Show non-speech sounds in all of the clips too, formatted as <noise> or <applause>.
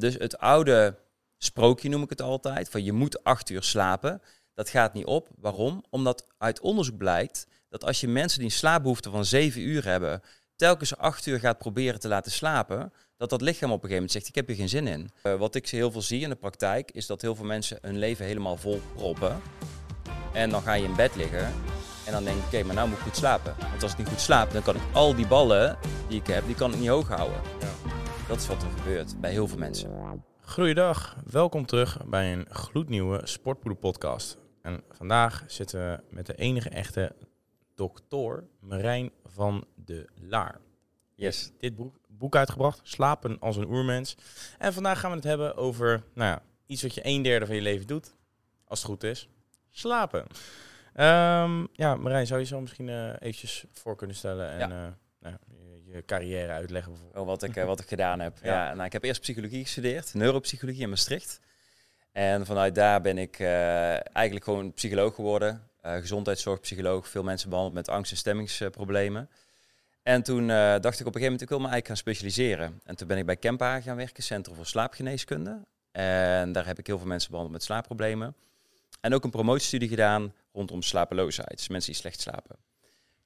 Dus het oude sprookje noem ik het altijd, van je moet acht uur slapen, dat gaat niet op. Waarom? Omdat uit onderzoek blijkt dat als je mensen die een slaapbehoefte van zeven uur hebben, telkens acht uur gaat proberen te laten slapen, dat dat lichaam op een gegeven moment zegt, ik heb hier geen zin in. Uh, wat ik heel veel zie in de praktijk, is dat heel veel mensen hun leven helemaal vol proppen. En dan ga je in bed liggen en dan denk ik, oké, maar nou moet ik goed slapen. Want als ik niet goed slaap, dan kan ik al die ballen die ik heb, die kan ik niet hoog houden. Ja. Dat is wat er gebeurt bij heel veel mensen. Goeiedag, welkom terug bij een gloednieuwe Sportpoeder podcast. En vandaag zitten we met de enige echte dokter Marijn van de Laar. Yes. Dit boek, boek uitgebracht, Slapen als een oermens. En vandaag gaan we het hebben over nou ja, iets wat je een derde van je leven doet, als het goed is, slapen. Um, ja, Marijn, zou je zo misschien uh, eventjes voor kunnen stellen en ja. uh, nou, je, carrière uitleggen? Bijvoorbeeld. Oh, wat, ik, uh, wat ik gedaan heb. <laughs> Ja. ja. nou, ik heb eerst psychologie gestudeerd, neuropsychologie in Maastricht. En vanuit daar ben ik eigenlijk gewoon psycholoog geworden. gezondheidszorgpsycholoog, veel mensen behandeld met angst- en stemmingsproblemen. En toen dacht ik op een gegeven moment, ik wil me eigenlijk gaan specialiseren. En toen ben ik bij Kempa gaan werken, Centrum voor Slaapgeneeskunde. En daar heb ik heel veel mensen behandeld met slaapproblemen. En ook een promotiestudie gedaan rondom slapeloosheid. Dus mensen die slecht slapen.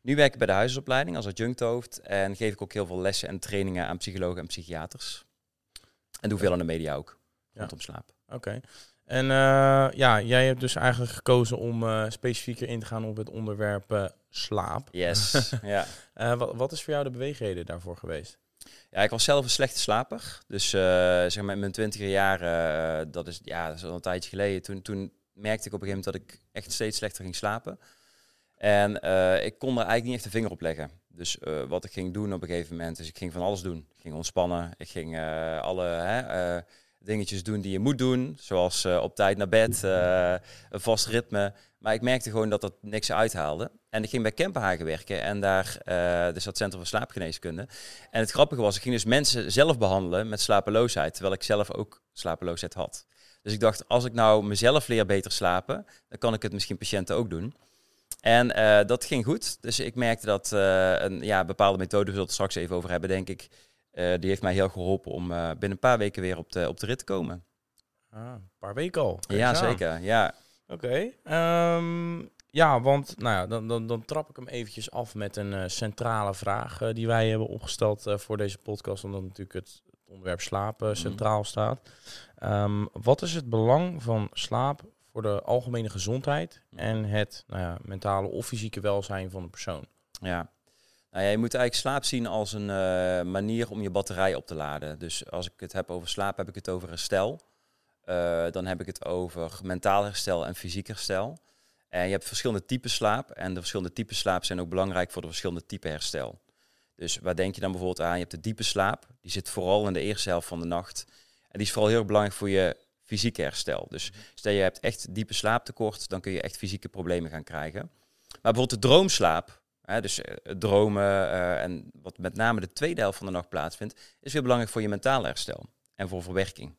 Nu werk ik bij de huisartsopleiding als adjuncthoofd en geef ik ook heel veel lessen en trainingen aan psychologen en psychiaters. En doe veel aan de media ook, rondom slaap. Oké. En uh, ja, jij hebt dus eigenlijk gekozen om uh, specifieker in te gaan op het onderwerp uh, slaap. Yes, <laughs> ja. wat, wat is voor jou de beweegreden daarvoor geweest? Ja, ik was zelf een slechte slaper. Dus zeg maar in mijn twintiger jaren, dat, is, ja, dat is al een tijdje geleden, toen, toen merkte ik op een gegeven moment dat ik echt steeds slechter ging slapen. En uh, ik kon er eigenlijk niet echt de vinger op leggen. Dus uh, wat ik ging doen op een gegeven moment, is ik ging van alles doen. Ik ging ontspannen, ik ging uh, alle hè, dingetjes doen die je moet doen. Zoals op tijd naar bed, een vast ritme. Maar ik merkte gewoon dat dat niks uithaalde. En ik ging bij Kempenhagen werken en daar, dus dat Centrum voor Slaapgeneeskunde. En het grappige was, ik ging dus mensen zelf behandelen met slapeloosheid. Terwijl ik zelf ook slapeloosheid had. Dus ik dacht, als ik nou mezelf leer beter slapen, dan kan ik het misschien patiënten ook doen. En uh, dat ging goed. Dus ik merkte dat uh, een ja, bepaalde methode, we zullen het straks even over hebben, denk ik. Uh, die heeft mij heel geholpen om binnen een paar weken weer op de, op de rit te komen. Ah, een paar weken al. ja, zeker. Ja. Oké. Okay. Um, ja, want nou ja, dan, dan, dan trap ik hem eventjes af met een centrale vraag die wij hebben opgesteld voor deze podcast. Omdat natuurlijk het onderwerp slapen mhm. centraal staat. Um, wat is het belang van slaap voor de algemene gezondheid en het nou ja, mentale of fysieke welzijn van de persoon? Ja. Nou ja, je moet eigenlijk slaap zien als een uh, manier om je batterij op te laden. Dus als ik het heb over slaap, heb ik het over herstel. Uh, dan heb ik het over mentaal herstel en fysiek herstel. En je hebt verschillende typen slaap. En de verschillende typen slaap zijn ook belangrijk voor de verschillende typen herstel. Dus waar denk je dan bijvoorbeeld aan? Je hebt de diepe slaap. Die zit vooral in de eerste helft van de nacht. En die is vooral heel belangrijk voor je fysieke herstel. Dus stel je hebt echt diepe slaaptekort, dan kun je echt fysieke problemen gaan krijgen. Maar bijvoorbeeld de droomslaap, hè, dus uh, dromen uh, en wat met name de tweede helft van de nacht plaatsvindt, is weer belangrijk voor je mentale herstel en voor verwerking.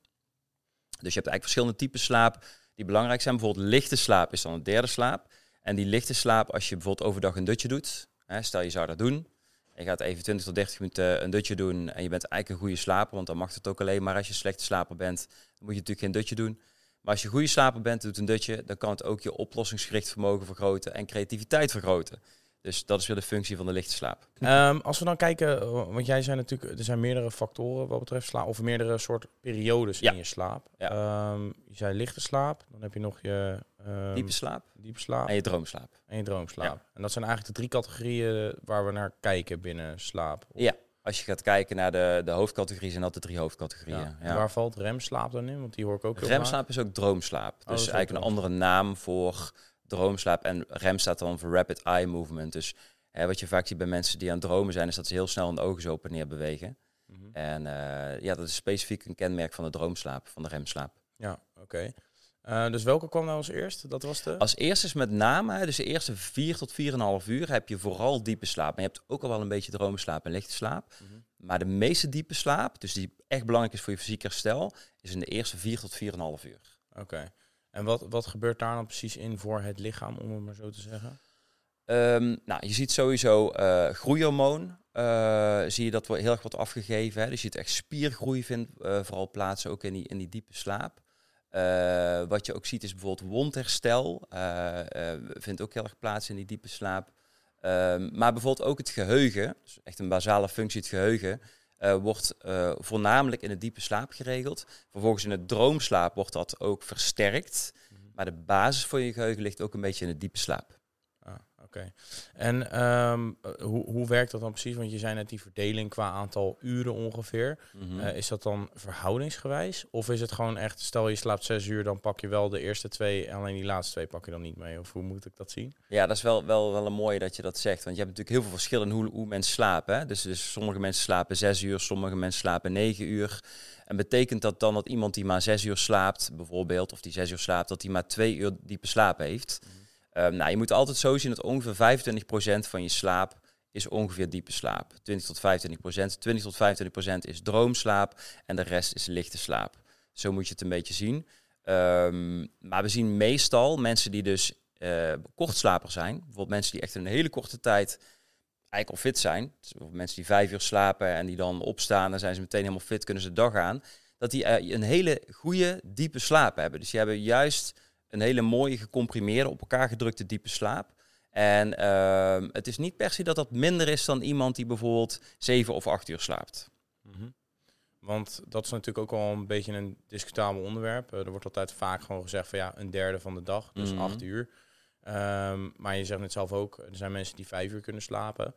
Dus je hebt eigenlijk verschillende typen slaap die belangrijk zijn. Bijvoorbeeld lichte slaap is dan de derde slaap. En die lichte slaap, als je bijvoorbeeld overdag een dutje doet, hè, stel je zou dat doen, je gaat even 20 tot 30 minuten een dutje doen en je bent eigenlijk een goede slaper, want dan mag het ook alleen maar als je slechte slaper bent. Dan moet je natuurlijk geen dutje doen. Maar als je goede slaper bent, doet een dutje, dan kan het ook je oplossingsgericht vermogen vergroten en creativiteit vergroten. Dus dat is weer de functie van de lichte slaap. Um, als we dan kijken, want jij zei natuurlijk, er zijn meerdere factoren wat betreft slaap, of meerdere soort periodes ja. in je slaap. Ja. Um, je zei lichte slaap, dan heb je nog je um, diepe slaap, diepe slaap en je droomslaap. En je droomslaap. Ja. En dat zijn eigenlijk de drie categorieën waar we naar kijken binnen slaap. Of? Ja, als je gaat kijken naar de, de hoofdcategorieën, zijn dat de drie hoofdcategorieën. Ja. Waar valt remslaap dan in? Want die hoor ik ook heel Remslaap is ook droomslaap. Oh, dus eigenlijk een andere naam voor droomslaap. En rem staat dan voor rapid eye movement. Dus Hè, wat je vaak ziet bij mensen die aan het dromen zijn, is dat ze heel snel hun ogen zo op en neer bewegen. Mm -hmm. En uh, ja, dat is specifiek een kenmerk van de droomslaap, van de remslaap. Ja, oké. Okay. Uh, dus welke kwam nou als eerste? Dat was de... Als eerste is met name, dus de eerste vier tot vier en een half uur heb je vooral diepe slaap. Maar je hebt ook al wel een beetje droomslaap en lichte slaap. Mm -hmm. Maar de meeste diepe slaap, dus die echt belangrijk is voor je fysiek herstel, is in de eerste vier tot vier en een half uur. Oké. Okay. En wat, wat gebeurt daar dan precies in voor het lichaam, om het maar zo te zeggen? Ehm, nou, je ziet sowieso uh, groeihormoon. Uh, zie je dat heel erg wordt afgegeven. Hè? Dus je ziet echt spiergroei vindt vooral plaats ook in die, in die diepe slaap. wat je ook ziet is bijvoorbeeld wondherstel. vindt ook heel erg plaats in die diepe slaap. Ehm, maar bijvoorbeeld ook het geheugen, dus echt een basale functie, het geheugen, uh, wordt uh, voornamelijk in de diepe slaap geregeld. Vervolgens in het droomslaap wordt dat ook versterkt. Mhm. Maar de basis voor je geheugen ligt ook een beetje in de diepe slaap. Oké. En um, hoe, hoe werkt dat dan precies? Want je zei net die verdeling qua aantal uren ongeveer. Mm is dat dan verhoudingsgewijs? Of is het gewoon echt, stel je slaapt zes uur, dan pak je wel de eerste twee en alleen die laatste twee pak je dan niet mee? Of hoe moet ik dat zien? Ja, dat is wel, wel, wel een mooie dat je dat zegt. Want je hebt natuurlijk heel veel verschillen in hoe, hoe mensen slapen. Hè? Dus, dus sommige mensen slapen zes uur, sommige mensen slapen negen uur. En betekent dat dan dat iemand die maar zes uur slaapt, bijvoorbeeld, of die zes uur slaapt, dat hij maar twee uur diepe slaap heeft? Mhm. Um, nou, je moet altijd zo zien dat ongeveer 25% van je slaap is ongeveer diepe slaap. 20 tot 25% 20 tot 25% is droomslaap en de rest is lichte slaap. Zo moet je het een beetje zien. Um, maar we zien meestal mensen die dus uh, kortslaper zijn, bijvoorbeeld mensen die echt een hele korte tijd eigenlijk al fit zijn. Dus mensen die vijf uur slapen en die dan opstaan, dan zijn ze meteen helemaal fit, kunnen ze de dag aan. Dat die uh, een hele goede diepe slaap hebben. Dus die hebben juist een hele mooie gecomprimeerde, op elkaar gedrukte diepe slaap. En uh, het is niet per se dat dat minder is dan iemand die bijvoorbeeld zeven of acht uur slaapt. Mm Want dat is natuurlijk ook al een beetje een discutabel onderwerp. Uh, er wordt altijd vaak gewoon gezegd van ja, een derde van de dag, dus mm acht uur. Um, maar je zegt net zelf ook, er zijn mensen die vijf uur kunnen slapen.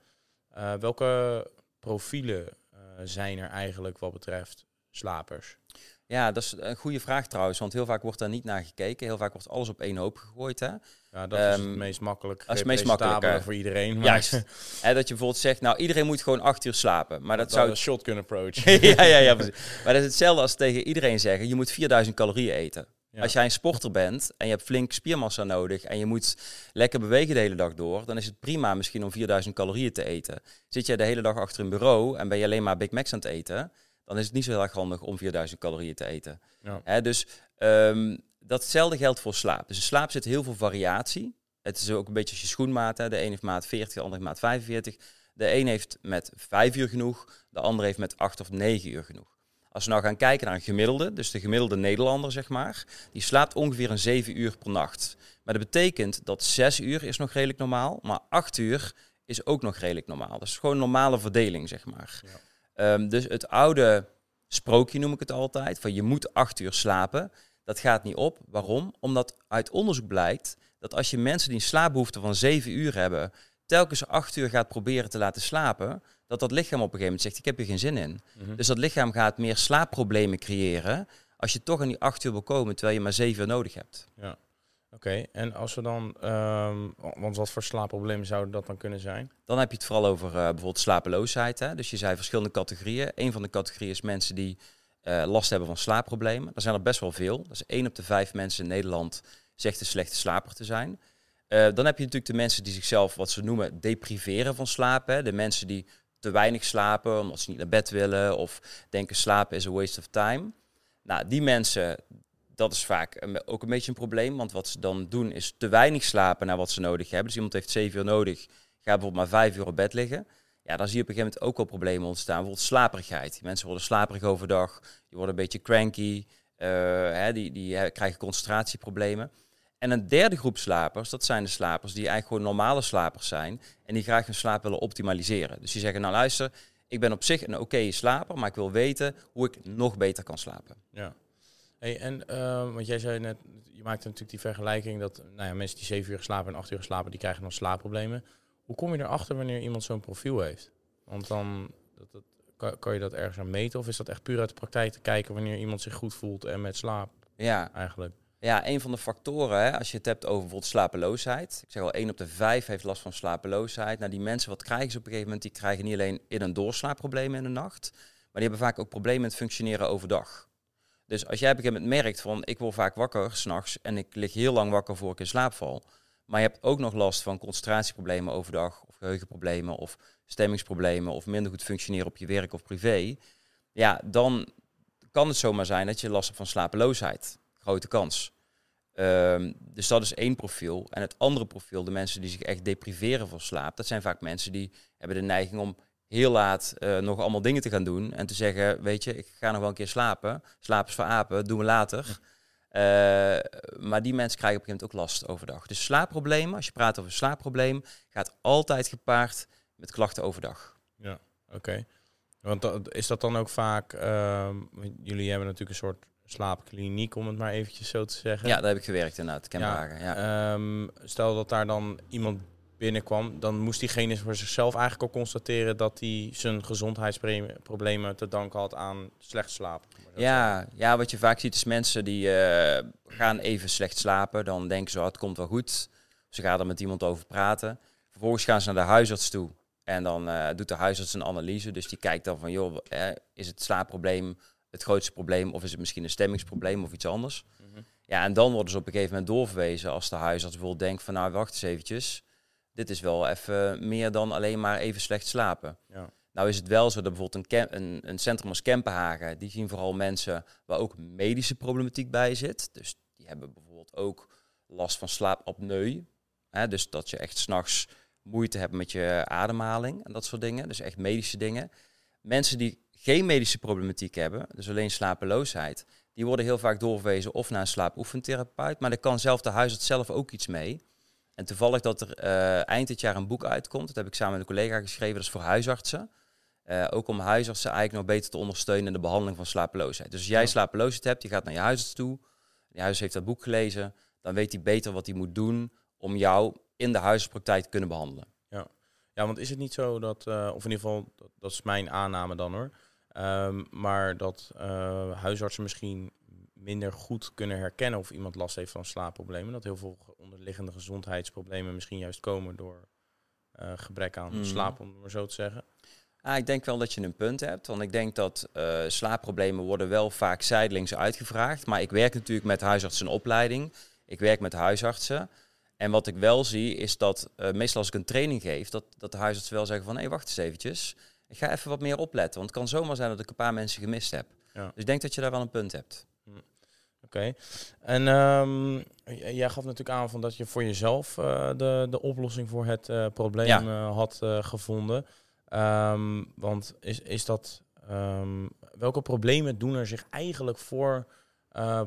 Uh, welke profielen uh, zijn er eigenlijk wat betreft slapers? Ja, dat is een goede vraag trouwens, want heel vaak wordt daar niet naar gekeken. Heel vaak wordt alles op één hoop gegooid. Hè? Ja, dat is het ehm, meest makkelijk. Dat is het meest makkelijk voor iedereen. Maar... Juist. dat je bijvoorbeeld zegt, nou iedereen moet gewoon acht uur slapen. Maar dat, zou een shotgun approach. <laughs> ja, ja, ja. Precies. Maar dat is hetzelfde als tegen iedereen zeggen, je moet 4000 calorieën eten. Als jij een sporter bent en je hebt flink spiermassa nodig en je moet lekker bewegen de hele dag door, dan is het prima misschien om 4000 calorieën te eten. Zit jij de hele dag achter een bureau en ben je alleen maar Big Macs aan het eten, dan is het niet zo heel erg handig om 4000 calorieën te eten. Ja. Hè, dus um, datzelfde geldt voor slaap. Dus in slaap zit heel veel variatie. Het is ook een beetje als je schoenmaat. Hè. De ene heeft maat 40, de andere heeft maat 45. De een heeft met 5 uur genoeg, de andere heeft met 8 of 9 uur genoeg. Als we nou gaan kijken naar een gemiddelde, dus de gemiddelde Nederlander zeg maar, die slaapt ongeveer een 7 uur per nacht. Maar dat betekent dat 6 uur is nog redelijk normaal, maar 8 uur is ook nog redelijk normaal. Dat is gewoon een normale verdeling zeg maar. Ja. Um, dus het oude sprookje noem ik het altijd, van je moet acht uur slapen, dat gaat niet op. Waarom? Omdat uit onderzoek blijkt dat als je mensen die een slaapbehoefte van zeven uur hebben, telkens acht uur gaat proberen te laten slapen, dat dat lichaam op een gegeven moment zegt, ik heb er geen zin in. Mhm. Dus dat lichaam gaat meer slaapproblemen creëren als je toch aan die acht uur wil komen, terwijl je maar zeven uur nodig hebt. Ja. Oké, en als we dan, um, want wat voor slaapproblemen zouden dat dan kunnen zijn? Dan heb je het vooral over uh, bijvoorbeeld slapeloosheid. Hè? Dus je zei verschillende categorieën. Een van de categorieën is mensen die uh, last hebben van slaapproblemen. Er zijn er best wel veel. Dat is één op de vijf mensen in Nederland zegt een slechte slaper te zijn. Uh, dan heb je natuurlijk de mensen die zichzelf, wat ze noemen, depriveren van slapen. De mensen die te weinig slapen omdat ze niet naar bed willen of denken slapen is a waste of time. Nou, die mensen, dat is vaak ook een beetje een probleem. Want wat ze dan doen is te weinig slapen naar wat ze nodig hebben. Dus iemand heeft zeven uur nodig, gaat bijvoorbeeld maar vijf uur op bed liggen. Ja, dan zie je op een gegeven moment ook wel problemen ontstaan. Bijvoorbeeld slaperigheid. mensen worden slaperig overdag, die worden een beetje cranky, uh, hè, die, die krijgen concentratieproblemen. En een derde groep slapers, dat zijn de slapers die eigenlijk gewoon normale slapers zijn en die graag hun slaap willen optimaliseren. Dus die zeggen, nou luister, ik ben op zich een oké slaper, maar ik wil weten hoe ik nog beter kan slapen. Ja. Hey, en uh, want jij zei net, je maakte natuurlijk die vergelijking dat nou ja, mensen die zeven uur slapen en acht uur slapen, die krijgen dan slaapproblemen. Hoe kom je erachter wanneer iemand zo'n profiel heeft? Want dan dat, dat, kan, kan, je dat ergens aan meten of is dat echt puur uit de praktijk te kijken wanneer iemand zich goed voelt en met slaap? Ja, eigenlijk. Ja, een van de factoren, hè, als je het hebt over bijvoorbeeld slapeloosheid. Ik zeg al, één op de vijf heeft last van slapeloosheid. Nou, die mensen, wat krijgen ze op een gegeven moment? Die krijgen niet alleen in- en doorslaapproblemen in de nacht, maar die hebben vaak ook problemen met functioneren overdag. Dus als jij op een gegeven moment merkt van ik word vaak wakker s'nachts en ik lig heel lang wakker voor ik in slaap val. Maar je hebt ook nog last van concentratieproblemen overdag of geheugenproblemen of stemmingsproblemen of minder goed functioneren op je werk of privé. Ja, dan kan het zomaar zijn dat je last hebt van slapeloosheid. Grote kans. Ehm, dus dat is één profiel. En het andere profiel, de mensen die zich echt depriveren van slaap, dat zijn vaak mensen die hebben de neiging om heel laat uh, nog allemaal dingen te gaan doen en te zeggen, weet je, ik ga nog wel een keer slapen. Slaap is voor apen, doen we later. Uh, maar die mensen krijgen op een gegeven moment ook last overdag. Dus slaapproblemen, als je praat over slaapprobleem, gaat altijd gepaard met klachten overdag. Ja, oké. Want dat, is dat dan ook vaak, uh, jullie hebben natuurlijk een soort slaapkliniek, om het maar eventjes zo te zeggen. Ja, daar heb ik gewerkt inderdaad, Ja, ja. Um, stel dat daar dan iemand binnenkwam, dan moest diegene voor zichzelf eigenlijk al constateren dat hij zijn gezondheidsproblemen te danken had aan slecht slapen. Ja, ja, wat je vaak ziet is mensen die uh, gaan even slecht slapen. Dan denken ze, oh, het komt wel goed. Ze gaan er met iemand over praten. Vervolgens gaan ze naar de huisarts toe. En dan uh, doet de huisarts een analyse. Dus die kijkt dan van, joh, eh, is het slaapprobleem het grootste probleem? Of is het misschien een stemmingsprobleem of iets anders? Mhm. Ja, en dan worden ze op een gegeven moment doorverwezen als de huisarts bijvoorbeeld denkt van, nou, wacht eens eventjes. Dit is wel even meer dan alleen maar even slecht slapen. Ja. Nou is het wel zo dat bijvoorbeeld een, een, een centrum als Kempenhagen, die zien vooral mensen waar ook medische problematiek bij zit. Dus die hebben bijvoorbeeld ook last van slaapapneu. Hè, dus dat je echt s'nachts moeite hebt met je ademhaling en dat soort dingen. Dus echt medische dingen. Mensen die geen medische problematiek hebben, dus alleen slapeloosheid, die worden heel vaak doorverwezen of naar een slaapoefentherapeut. Maar daar kan zelf de huisarts zelf ook iets mee. En toevallig dat er uh, eind dit jaar een boek uitkomt, dat heb ik samen met een collega geschreven, dat is voor huisartsen. Uh, ook om huisartsen eigenlijk nog beter te ondersteunen in de behandeling van slapeloosheid. Dus als jij slapeloosheid hebt, je gaat naar je huisarts toe, die huisarts heeft dat boek gelezen, dan weet hij beter wat hij moet doen om jou in de huisartspraktijk te kunnen behandelen. Ja, ja want is het niet zo dat, uh, of in ieder geval, dat, dat, is mijn aanname dan hoor, um, maar dat uh, huisartsen misschien minder goed kunnen herkennen of iemand last heeft van slaapproblemen. Dat heel veel onderliggende gezondheidsproblemen misschien juist komen door gebrek aan mm. slaap, om het maar zo te zeggen. Ah, ik denk wel dat je een punt hebt. Want ik denk dat uh, slaapproblemen worden wel vaak zijdelings uitgevraagd. Maar ik werk natuurlijk met huisartsenopleiding. Ik werk met huisartsen. En wat ik wel zie is dat uh, meestal als ik een training geef, dat, dat de huisartsen wel zeggen van hé, hey, wacht eens eventjes. Ik ga even wat meer opletten. Want het kan zomaar zijn dat ik een paar mensen gemist heb. Ja. Dus ik denk dat je daar wel een punt hebt. Oké. En um, jij gaf natuurlijk aan van dat je voor jezelf uh, de, de oplossing voor het probleem ja. had gevonden. Um, want is, is dat. Um, welke problemen doen er zich eigenlijk voor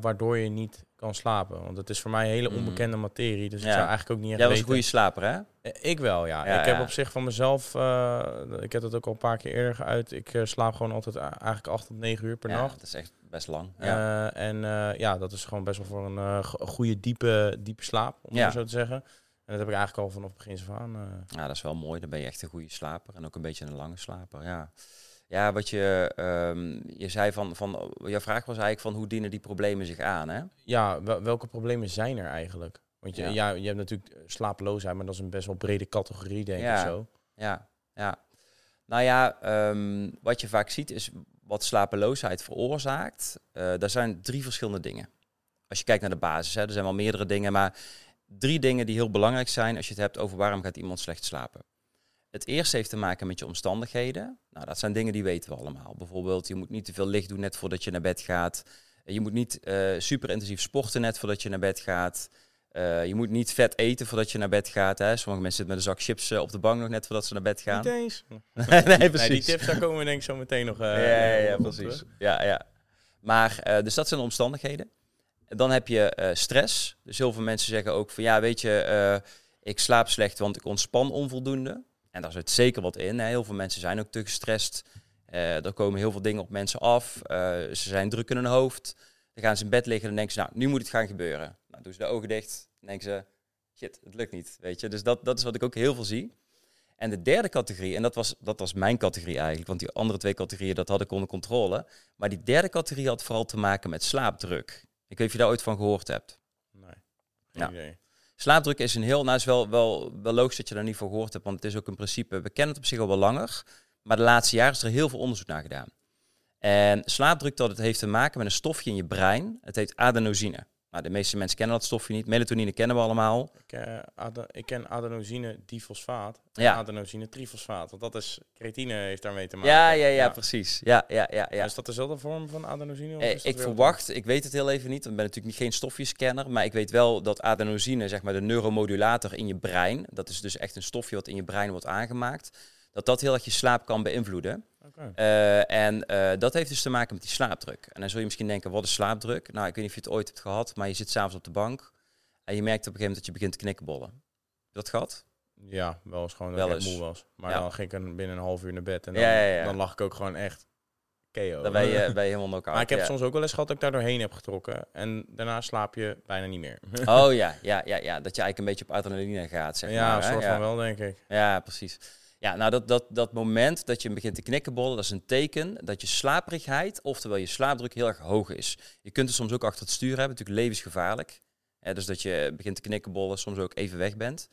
waardoor je niet kan slapen? Want het is voor mij een hele mm. onbekende materie. Dus ja. ik zou eigenlijk ook niet echt Jij was een goede slaper, hè? Eh, ik wel, ja. ja ik heb op zich van mezelf, ik heb dat ook al een paar keer eerder geuit. Ik slaap gewoon altijd eigenlijk 8 tot 9 uur per nacht. dat is echt best lang. Ja. en ja, dat is gewoon best wel voor een goede, diepe, diepe slaap, om ja. zo te zeggen. En dat heb ik eigenlijk al vanaf het begin aan. Uh... Ja, dat is wel mooi. Dan ben je echt een goede slaper en ook een beetje een lange slaper. Ja, ja wat je, um, je zei van, van, jouw vraag was eigenlijk van hoe dienen die problemen zich aan, hè? Ja, welke problemen zijn er eigenlijk? Want je, ja. je hebt natuurlijk slapeloosheid, maar dat is een best wel brede categorie, denk ik zo. Ja, ja. Nou ja, um, wat je vaak ziet is wat slapeloosheid veroorzaakt. Uh, daar zijn drie verschillende dingen. Als je kijkt naar de basis, hè, er zijn wel meerdere dingen, maar drie dingen die heel belangrijk zijn als je het hebt over waarom gaat iemand slecht slapen. Het eerste heeft te maken met je omstandigheden. Nou, dat zijn dingen die weten we allemaal. Bijvoorbeeld, je moet niet te veel licht doen net voordat je naar bed gaat. Je moet niet uh, super intensief sporten net voordat je naar bed gaat. Uh, je moet niet vet eten voordat je naar bed gaat. Hè. Sommige mensen zitten met een zak chips uh, op de bank nog net voordat ze naar bed gaan. Niet eens. <laughs> nee, precies. Nee, die tips, daar komen we denk ik zo meteen nog ja, ja, ja, precies. Ja, ja. Maar, dus dat zijn de omstandigheden. Dan heb je uh, stress. Dus heel veel mensen zeggen ook van ja, weet je, uh, ik slaap slecht, want ik ontspan onvoldoende. En daar zit zeker wat in. Hè. Heel veel mensen zijn ook te gestrest. Uh, er komen heel veel dingen op mensen af. ze zijn druk in hun hoofd. Dan gaan ze in bed liggen en denken ze, nou, nu moet het gaan gebeuren. Nou, doen ze de ogen dicht. Denken ze, shit, het lukt niet. Weet je? Dus dat, dat is wat ik ook heel veel zie. En de derde categorie, en dat was, dat was mijn categorie eigenlijk, want die andere twee categorieën, dat had ik onder controle. Maar die derde categorie had vooral te maken met slaapdruk. Ik weet of je daar ooit van gehoord hebt. Nee, ja. Slaapdruk is een heel, nou is wel, wel, wel logisch dat je daar niet van gehoord hebt, want het is ook een principe, we kennen het op zich al wel langer, maar de laatste jaren is er heel veel onderzoek naar gedaan. En slaapdruk dat het heeft te maken met een stofje in je brein, het heet adenosine. Nou, de meeste mensen kennen dat stofje niet. Melatonine kennen we allemaal. Ik, eh, ik ken adenosine difosfaat en Ja. adenosine trifosfaat. Want dat is, creatine heeft daarmee te maken. Ja, ja, ja, precies. Ja, ja, ja, ja. Is dat dezelfde vorm van adenosine? of Eh, ik verwacht, ik weet het heel even niet, want ik ben natuurlijk niet geen stofjescanner, maar ik weet wel dat adenosine, zeg maar de neuromodulator in je brein, dat is dus echt een stofje wat in je brein wordt aangemaakt, dat dat heel erg je slaap kan beïnvloeden. Eh, en eh, dat heeft dus te maken met die slaapdruk. En dan zul je misschien denken, wat is slaapdruk? Nou, ik weet niet of je het ooit hebt gehad, maar je zit s'avonds op de bank en je merkt op een gegeven moment dat je begint te knikkenbollen. Dat gehad? Ja, wel eens gewoon dat Wel ik moe was. Maar Ja. dan ging ik een- binnen een half uur naar bed en dan, Ja, ja, ja. dan lag ik ook gewoon echt KO. Dan ben je, <laughs> ben je helemaal maar ik heb ja. soms ook wel eens gehad dat ik daar doorheen heb getrokken. En daarna slaap je bijna niet meer. <laughs> Oh ja, ja, ja, ja, dat je eigenlijk een beetje op adrenaline gaat, zeg ja, maar. hè? soort Ja. van wel, denk ik. Ja, precies. Ja, nou dat, dat, dat moment dat je begint te knikkenbollen, dat is een teken dat je slaperigheid, oftewel je slaapdruk, heel erg hoog is. Je kunt het soms ook achter het stuur hebben, natuurlijk levensgevaarlijk. Dus dat je begint te knikkenbollen, soms ook even weg bent.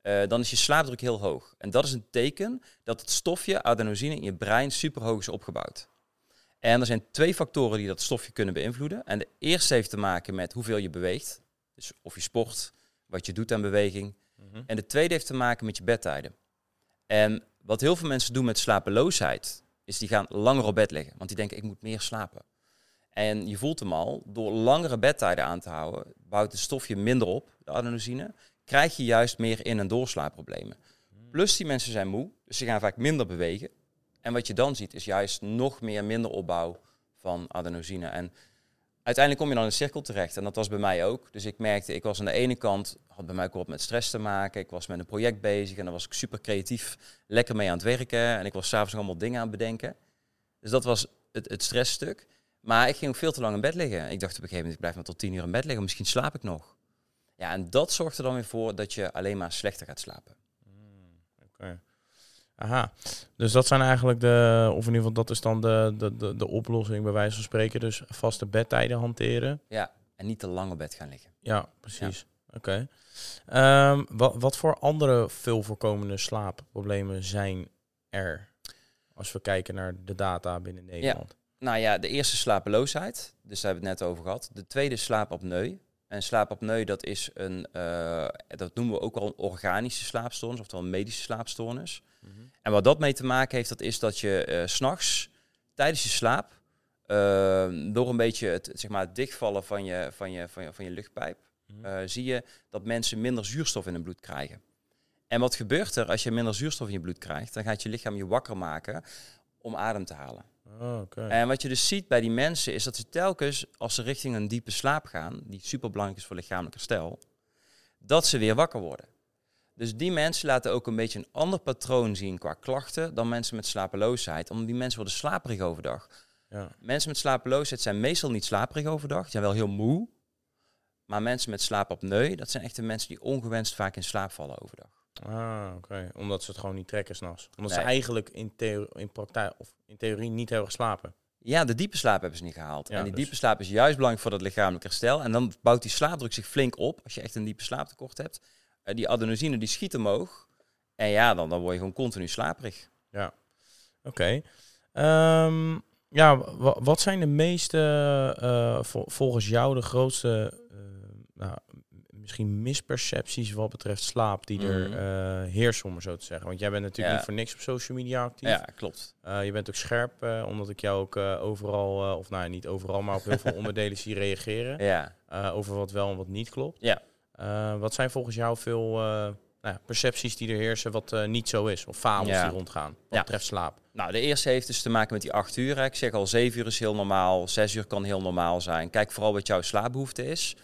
Eh, dan is je slaapdruk heel hoog. En dat is een teken dat het stofje adenosine in je brein super hoog is opgebouwd. En er zijn twee factoren die dat stofje kunnen beïnvloeden. En de eerste heeft te maken met hoeveel je beweegt. Dus of je sport, wat je doet aan beweging. Mhm. En de tweede heeft te maken met je bedtijden. En wat heel veel mensen doen met slapeloosheid, is die gaan langer op bed liggen. Want die denken, ik moet meer slapen. En je voelt hem al, door langere bedtijden aan te houden, bouwt het stofje minder op, de adenosine, krijg je juist meer in- en doorslaapproblemen. Plus die mensen zijn moe, dus ze gaan vaak minder bewegen. En wat je dan ziet, is juist nog meer minder opbouw van adenosine. En uiteindelijk kom je dan in een cirkel terecht. En dat was bij mij ook. Dus ik merkte, ik was aan de ene kant, had bij mij ook wat met stress te maken. Ik was met een project bezig en daar was ik super creatief, lekker mee aan het werken. En ik was s'avonds nog allemaal dingen aan het bedenken. Dus dat was het, het stressstuk. Maar ik ging ook veel te lang in bed liggen. Ik dacht op een gegeven moment, ik blijf maar tot tien uur in bed liggen. Misschien slaap ik nog. Ja, en dat zorgt er dan weer voor dat je alleen maar slechter gaat slapen. Oké. Aha. Dus dat zijn eigenlijk de, of in ieder geval dat is dan de, de, de, de oplossing bij wijze van spreken. Dus vaste bedtijden hanteren. Ja, en niet te lang op bed gaan liggen. Ja, precies. Oké. Ehm, wat, wat voor andere veel voorkomende slaapproblemen zijn er? Als we kijken naar de data binnen Nederland. Nou ja, de eerste slapeloosheid, dus daar hebben we het net over gehad. De tweede slaapapneu. En slaapapneu, dat is een, eh, dat noemen we ook wel een organische slaapstoornis, oftewel een medische slaapstoornis. Mhm. En wat dat mee te maken heeft, dat is dat je eh, s s'nachts tijdens je slaap, eh, door een beetje het, zeg maar, het dichtvallen van je, van je, van je, van je luchtpijp, Mhm. eh, zie je dat mensen minder zuurstof in hun bloed krijgen. En wat gebeurt er als je minder zuurstof in je bloed krijgt? Dan gaat je lichaam je wakker maken om adem te halen. Oh. En wat je dus ziet bij die mensen is dat ze telkens, als ze richting een diepe slaap gaan, die super belangrijk is voor lichamelijk herstel, dat ze weer wakker worden. Dus die mensen laten ook een beetje een ander patroon zien qua klachten dan mensen met slapeloosheid. Omdat die mensen worden slaperig overdag. Ja. Mensen met slapeloosheid zijn meestal niet slaperig overdag, die zijn wel heel moe. Maar mensen met slaapapneu, dat zijn echt de mensen die ongewenst vaak in slaap vallen overdag. Ah, oké. Omdat ze het gewoon niet trekken s'nachts. Omdat Nee. ze eigenlijk in, theo in praktijk of in theorie niet hebben geslapen. Ja, de diepe slaap hebben ze niet gehaald. Ja, en die dus- diepe slaap is juist belangrijk voor dat lichamelijk herstel. En dan bouwt die slaapdruk zich flink op. Als je echt een diepe slaaptekort hebt. Eh, die adenosine die schiet omhoog. En ja, dan, dan word je gewoon continu slaperig. Oké. Ehm, ja, wa- wat zijn de meeste, eh, vol- volgens jou, de grootste, eh, nou, misschien mispercepties wat betreft slaap die er Mhm. eh, heersen, om maar zo te zeggen? Want jij bent natuurlijk Ja. niet voor niks op social media actief. Ja, klopt. Eh, je bent ook scherp, eh, omdat ik jou ook overal, of nou ja, niet overal, maar op heel veel <laughs> onderdelen zie reageren. Ja. over wat wel en wat niet klopt. Ja. Wat zijn volgens jou veel nou ja, percepties die er heersen wat niet zo is? Of fabels Ja. die rondgaan wat Ja. betreft slaap? Nou, de eerste heeft dus te maken met die acht uur. hè. Ik zeg al, zeven uur is heel normaal. Zes uur kan heel normaal zijn. Kijk vooral wat jouw slaapbehoefte is.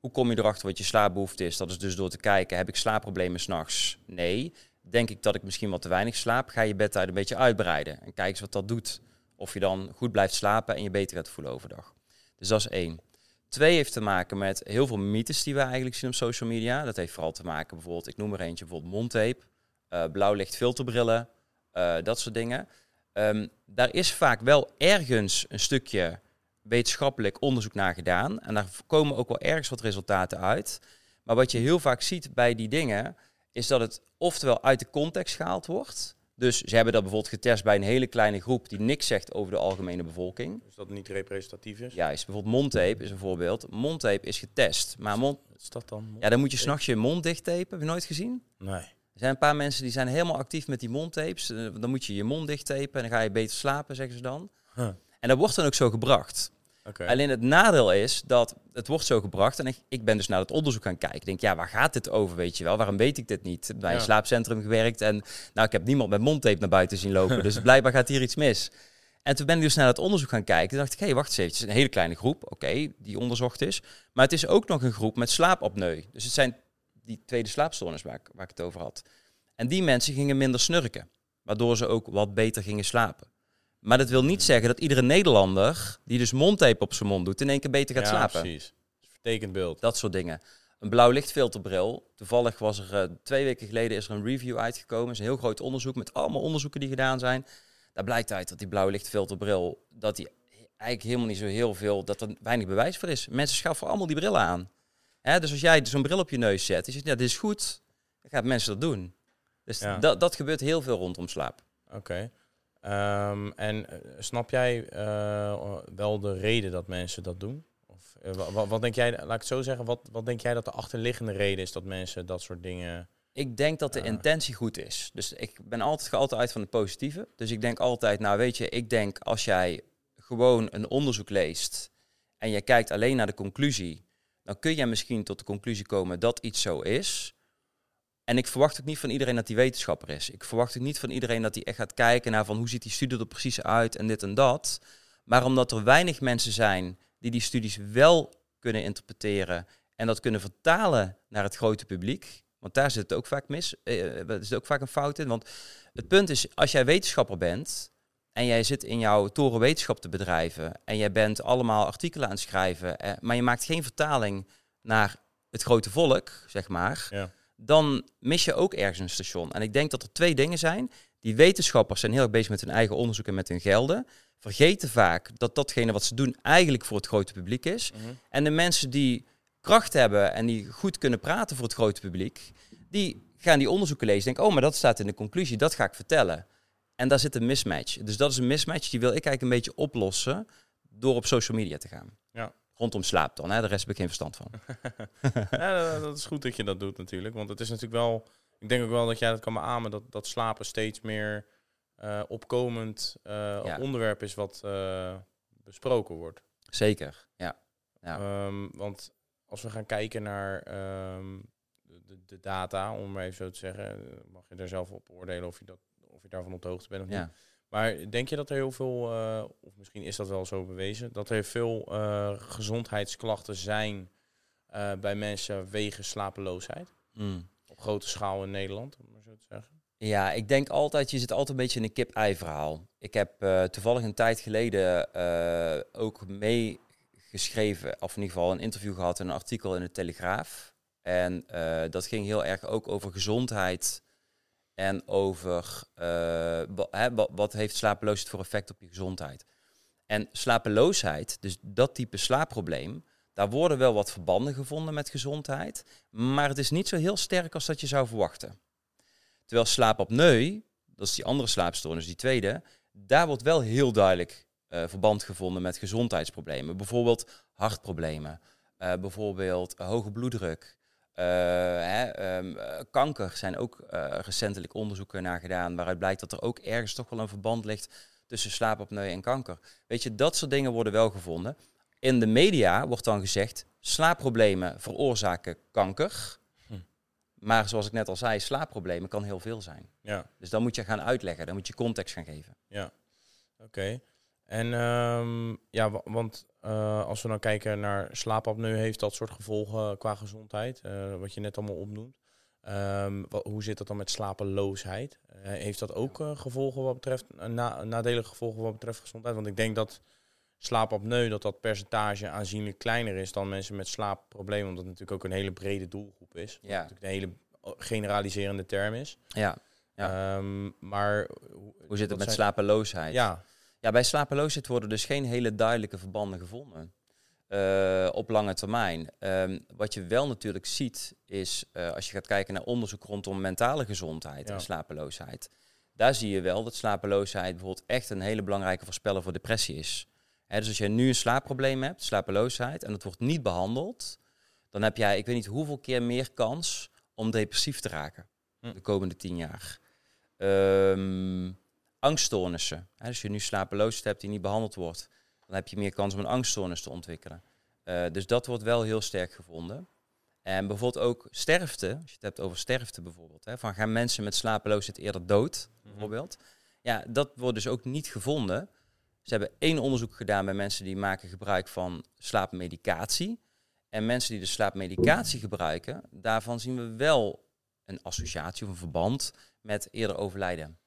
Hoe kom je erachter wat je slaapbehoefte is? Dat is dus door te kijken, heb ik slaapproblemen s'nachts? Nee. Denk ik dat ik misschien wat te weinig slaap? Ga je bedtijd een beetje uitbreiden. En kijk eens wat dat doet. Of je dan goed blijft slapen en je beter gaat voelen overdag. Dus dat is één. Twee heeft te maken met heel veel mythes die we eigenlijk zien op social media. Dat heeft vooral te maken bijvoorbeeld, ik noem er eentje, bijvoorbeeld mondtape, eh blauwlicht filterbrillen, eh, dat soort dingen. Ehm, daar is vaak wel ergens een stukje wetenschappelijk onderzoek naar gedaan. En daar komen ook wel ergens wat resultaten uit. Maar wat je heel vaak ziet bij die dingen, is dat het oftewel uit de context gehaald wordt Dus ze hebben dat bijvoorbeeld getest bij een hele kleine groep die niks zegt over de algemene bevolking. Dus dat niet representatief is? Juist, bijvoorbeeld mondtape is een voorbeeld. Mondtape is getest, maar mond... Wat is dat dan? Ja, dan moet je s'nachts je mond dicht tapen. Heb je nooit gezien? Nee. Er zijn een paar mensen die zijn helemaal actief met die mondtapes. Eh, Dan moet je je mond dicht tapen en dan ga je beter slapen, zeggen ze dan. Huh. En dat wordt dan ook zo gebracht. Alleen het nadeel is dat het wordt zo gebracht. En ik, ik ben dus naar het onderzoek gaan kijken. Ik denk, ja, waar gaat dit over, weet je wel? Waarom weet ik dit niet? Bij een Ja. slaapcentrum gewerkt en nou, ik heb niemand met mondtape naar buiten zien lopen. dus <laughs> blijkbaar gaat hier iets mis. En toen ben ik dus naar het onderzoek gaan kijken. Toen dacht ik, hé, hey, wacht eens even. Het is een hele kleine groep, oké, die onderzocht is. Maar het is ook nog een groep met slaapapneu. Dus het zijn die tweede slaapstoornis waar ik, waar ik het over had. En die mensen gingen minder snurken. Waardoor ze ook wat beter gingen slapen. Maar dat wil niet zeggen dat iedere Nederlander die dus mondtape op zijn mond doet, in één keer beter gaat ja, slapen. precies. Vertekend beeld. Dat soort dingen. Een blauw lichtfilterbril. Toevallig was er eh, twee weken geleden is er een review uitgekomen. Is een heel groot onderzoek met allemaal onderzoeken die gedaan zijn. Daar blijkt uit dat die blauw lichtfilterbril, dat die eigenlijk helemaal niet zo heel veel, dat er weinig bewijs voor is. Mensen schaffen allemaal die brillen aan. Hè, dus als jij zo'n bril op je neus zet, je zegt, ja, dit is goed, dan gaan mensen dat doen. Dus Ja. dat, dat gebeurt heel veel rondom slaap. Oké. Ehm, en eh, snap jij eh, wel de reden dat mensen dat doen? Of eh, wa- wa- wat, denk jij, laat ik het zo zeggen, wat, wat denk jij dat de achterliggende reden is dat mensen dat soort dingen... Ik denk dat de intentie goed is. Dus ik ben altijd, ga altijd uit van het positieve. Dus ik denk altijd, nou weet je, ik denk als jij gewoon een onderzoek leest en je kijkt alleen naar de conclusie, dan kun je misschien tot de conclusie komen dat iets zo is. En ik verwacht ook niet van iedereen dat die wetenschapper is. Ik verwacht ook niet van iedereen dat hij echt gaat kijken naar van hoe ziet die studie er precies uit en dit en dat. Maar omdat er weinig mensen zijn die die studies wel kunnen interpreteren en dat kunnen vertalen naar het grote publiek. Want daar zit het ook vaak mis. eh, Er zit ook vaak een fout in. Want het punt is, als jij wetenschapper bent en jij zit in jouw toren wetenschap te bedrijven en jij bent allemaal artikelen aan het schrijven, eh, maar je maakt geen vertaling naar het grote volk, zeg maar, Ja. Dan mis je ook ergens een station. En ik denk dat er twee dingen zijn. Die wetenschappers zijn heel erg bezig met hun eigen onderzoek en met hun gelden. Vergeten vaak dat datgene wat ze doen eigenlijk voor het grote publiek is. Mhm. En de mensen die kracht hebben en die goed kunnen praten voor het grote publiek, die gaan die onderzoeken lezen. Denken, oh, maar dat staat in de conclusie, dat ga ik vertellen. En daar zit een mismatch. Dus dat is een mismatch die wil ik eigenlijk een beetje oplossen door op social media te gaan. Ja. Rondom slaap dan, hè? de rest heb ik geen verstand van. <laughs> ja, dat- is goed dat je dat doet natuurlijk. Want het is natuurlijk wel... Ik denk ook wel dat jij dat kan beamen, dat, dat slapen steeds meer eh, opkomend eh, Ja. onderwerp is wat eh, besproken wordt. Zeker, ja. Ja. Ehm, want als we gaan kijken naar ehm, de, de- data, om maar even zo te zeggen, mag je daar zelf op oordelen of je, dat, of je daarvan op de hoogte bent of niet. Maar denk je dat er heel veel, eh, of misschien is dat wel zo bewezen, dat er veel eh, gezondheidsklachten zijn eh, bij mensen wegens slapeloosheid? Mm. Op grote schaal in Nederland, om maar zo te zeggen. Ja, ik denk altijd, je zit altijd een beetje in een kip-ei verhaal. Ik heb toevallig een tijd geleden ook meegeschreven, of in ieder geval een interview gehad in een artikel in de Telegraaf. En dat ging heel erg ook over gezondheid en over eh, wat heeft slapeloosheid voor effect op je gezondheid. En slapeloosheid, dus dat type slaapprobleem, daar worden wel wat verbanden gevonden met gezondheid, maar het is niet zo heel sterk als dat je zou verwachten. Terwijl slaapapneu, dat is die andere slaapstoornis, die tweede, daar wordt wel heel duidelijk eh, verband gevonden met gezondheidsproblemen. Bijvoorbeeld hartproblemen, eh, bijvoorbeeld hoge bloeddruk, hè, ehm, eh, kanker zijn ook eh, recentelijk onderzoeken naar gedaan, waaruit blijkt dat er ook ergens toch wel een verband ligt tussen slaapapneu en kanker. Weet je, dat soort dingen worden wel gevonden. In de media wordt dan gezegd, slaapproblemen veroorzaken kanker. Hm. Maar zoals ik net al zei, slaapproblemen kan heel veel zijn. Ja, Dus dan moet je gaan uitleggen, dan moet je context gaan geven. ja. Oké. En ehm, ja, wa- want eh, als we dan kijken naar slaapapneu, heeft dat soort gevolgen qua gezondheid, eh, wat je net allemaal opnoemt. Ehm, hoe zit dat dan met slapeloosheid? Eh, heeft dat ook gevolgen wat betreft, na, nadelige gevolgen wat betreft gezondheid? Want ik denk dat slaapapneu, dat dat percentage aanzienlijk kleiner is dan mensen met slaapproblemen, omdat het natuurlijk ook een hele brede doelgroep is. Ja. natuurlijk een hele generaliserende term is. Ja. Ja. Ehm, maar Hoe zit het met zijn- slapeloosheid? Ja, Ja, bij slapeloosheid worden dus geen hele duidelijke verbanden gevonden. eh, op lange termijn. Ehm, wat je wel natuurlijk ziet, is eh, als je gaat kijken naar onderzoek rondom mentale gezondheid Ja. en slapeloosheid. daar zie je wel dat slapeloosheid bijvoorbeeld echt een hele belangrijke voorspeller voor depressie is. Dus als je nu een slaapprobleem hebt, slapeloosheid, en het wordt niet behandeld, dan heb jij, ik weet niet hoeveel keer meer kans om depressief te raken Hm. de komende tien jaar. Ehm angststoornissen. Hè, als je nu slapeloosheid hebt die niet behandeld wordt, dan heb je meer kans om een angststoornis te ontwikkelen. Eh, dus dat wordt wel heel sterk gevonden. En bijvoorbeeld ook sterfte, als je het hebt over sterfte bijvoorbeeld, hè, van gaan mensen met slapeloosheid eerder dood, bijvoorbeeld. Ja, dat wordt dus ook niet gevonden. Ze hebben één onderzoek gedaan bij mensen die maken gebruik van slaapmedicatie. En mensen die de slaapmedicatie gebruiken, daarvan zien we wel een associatie of een verband met eerder overlijden.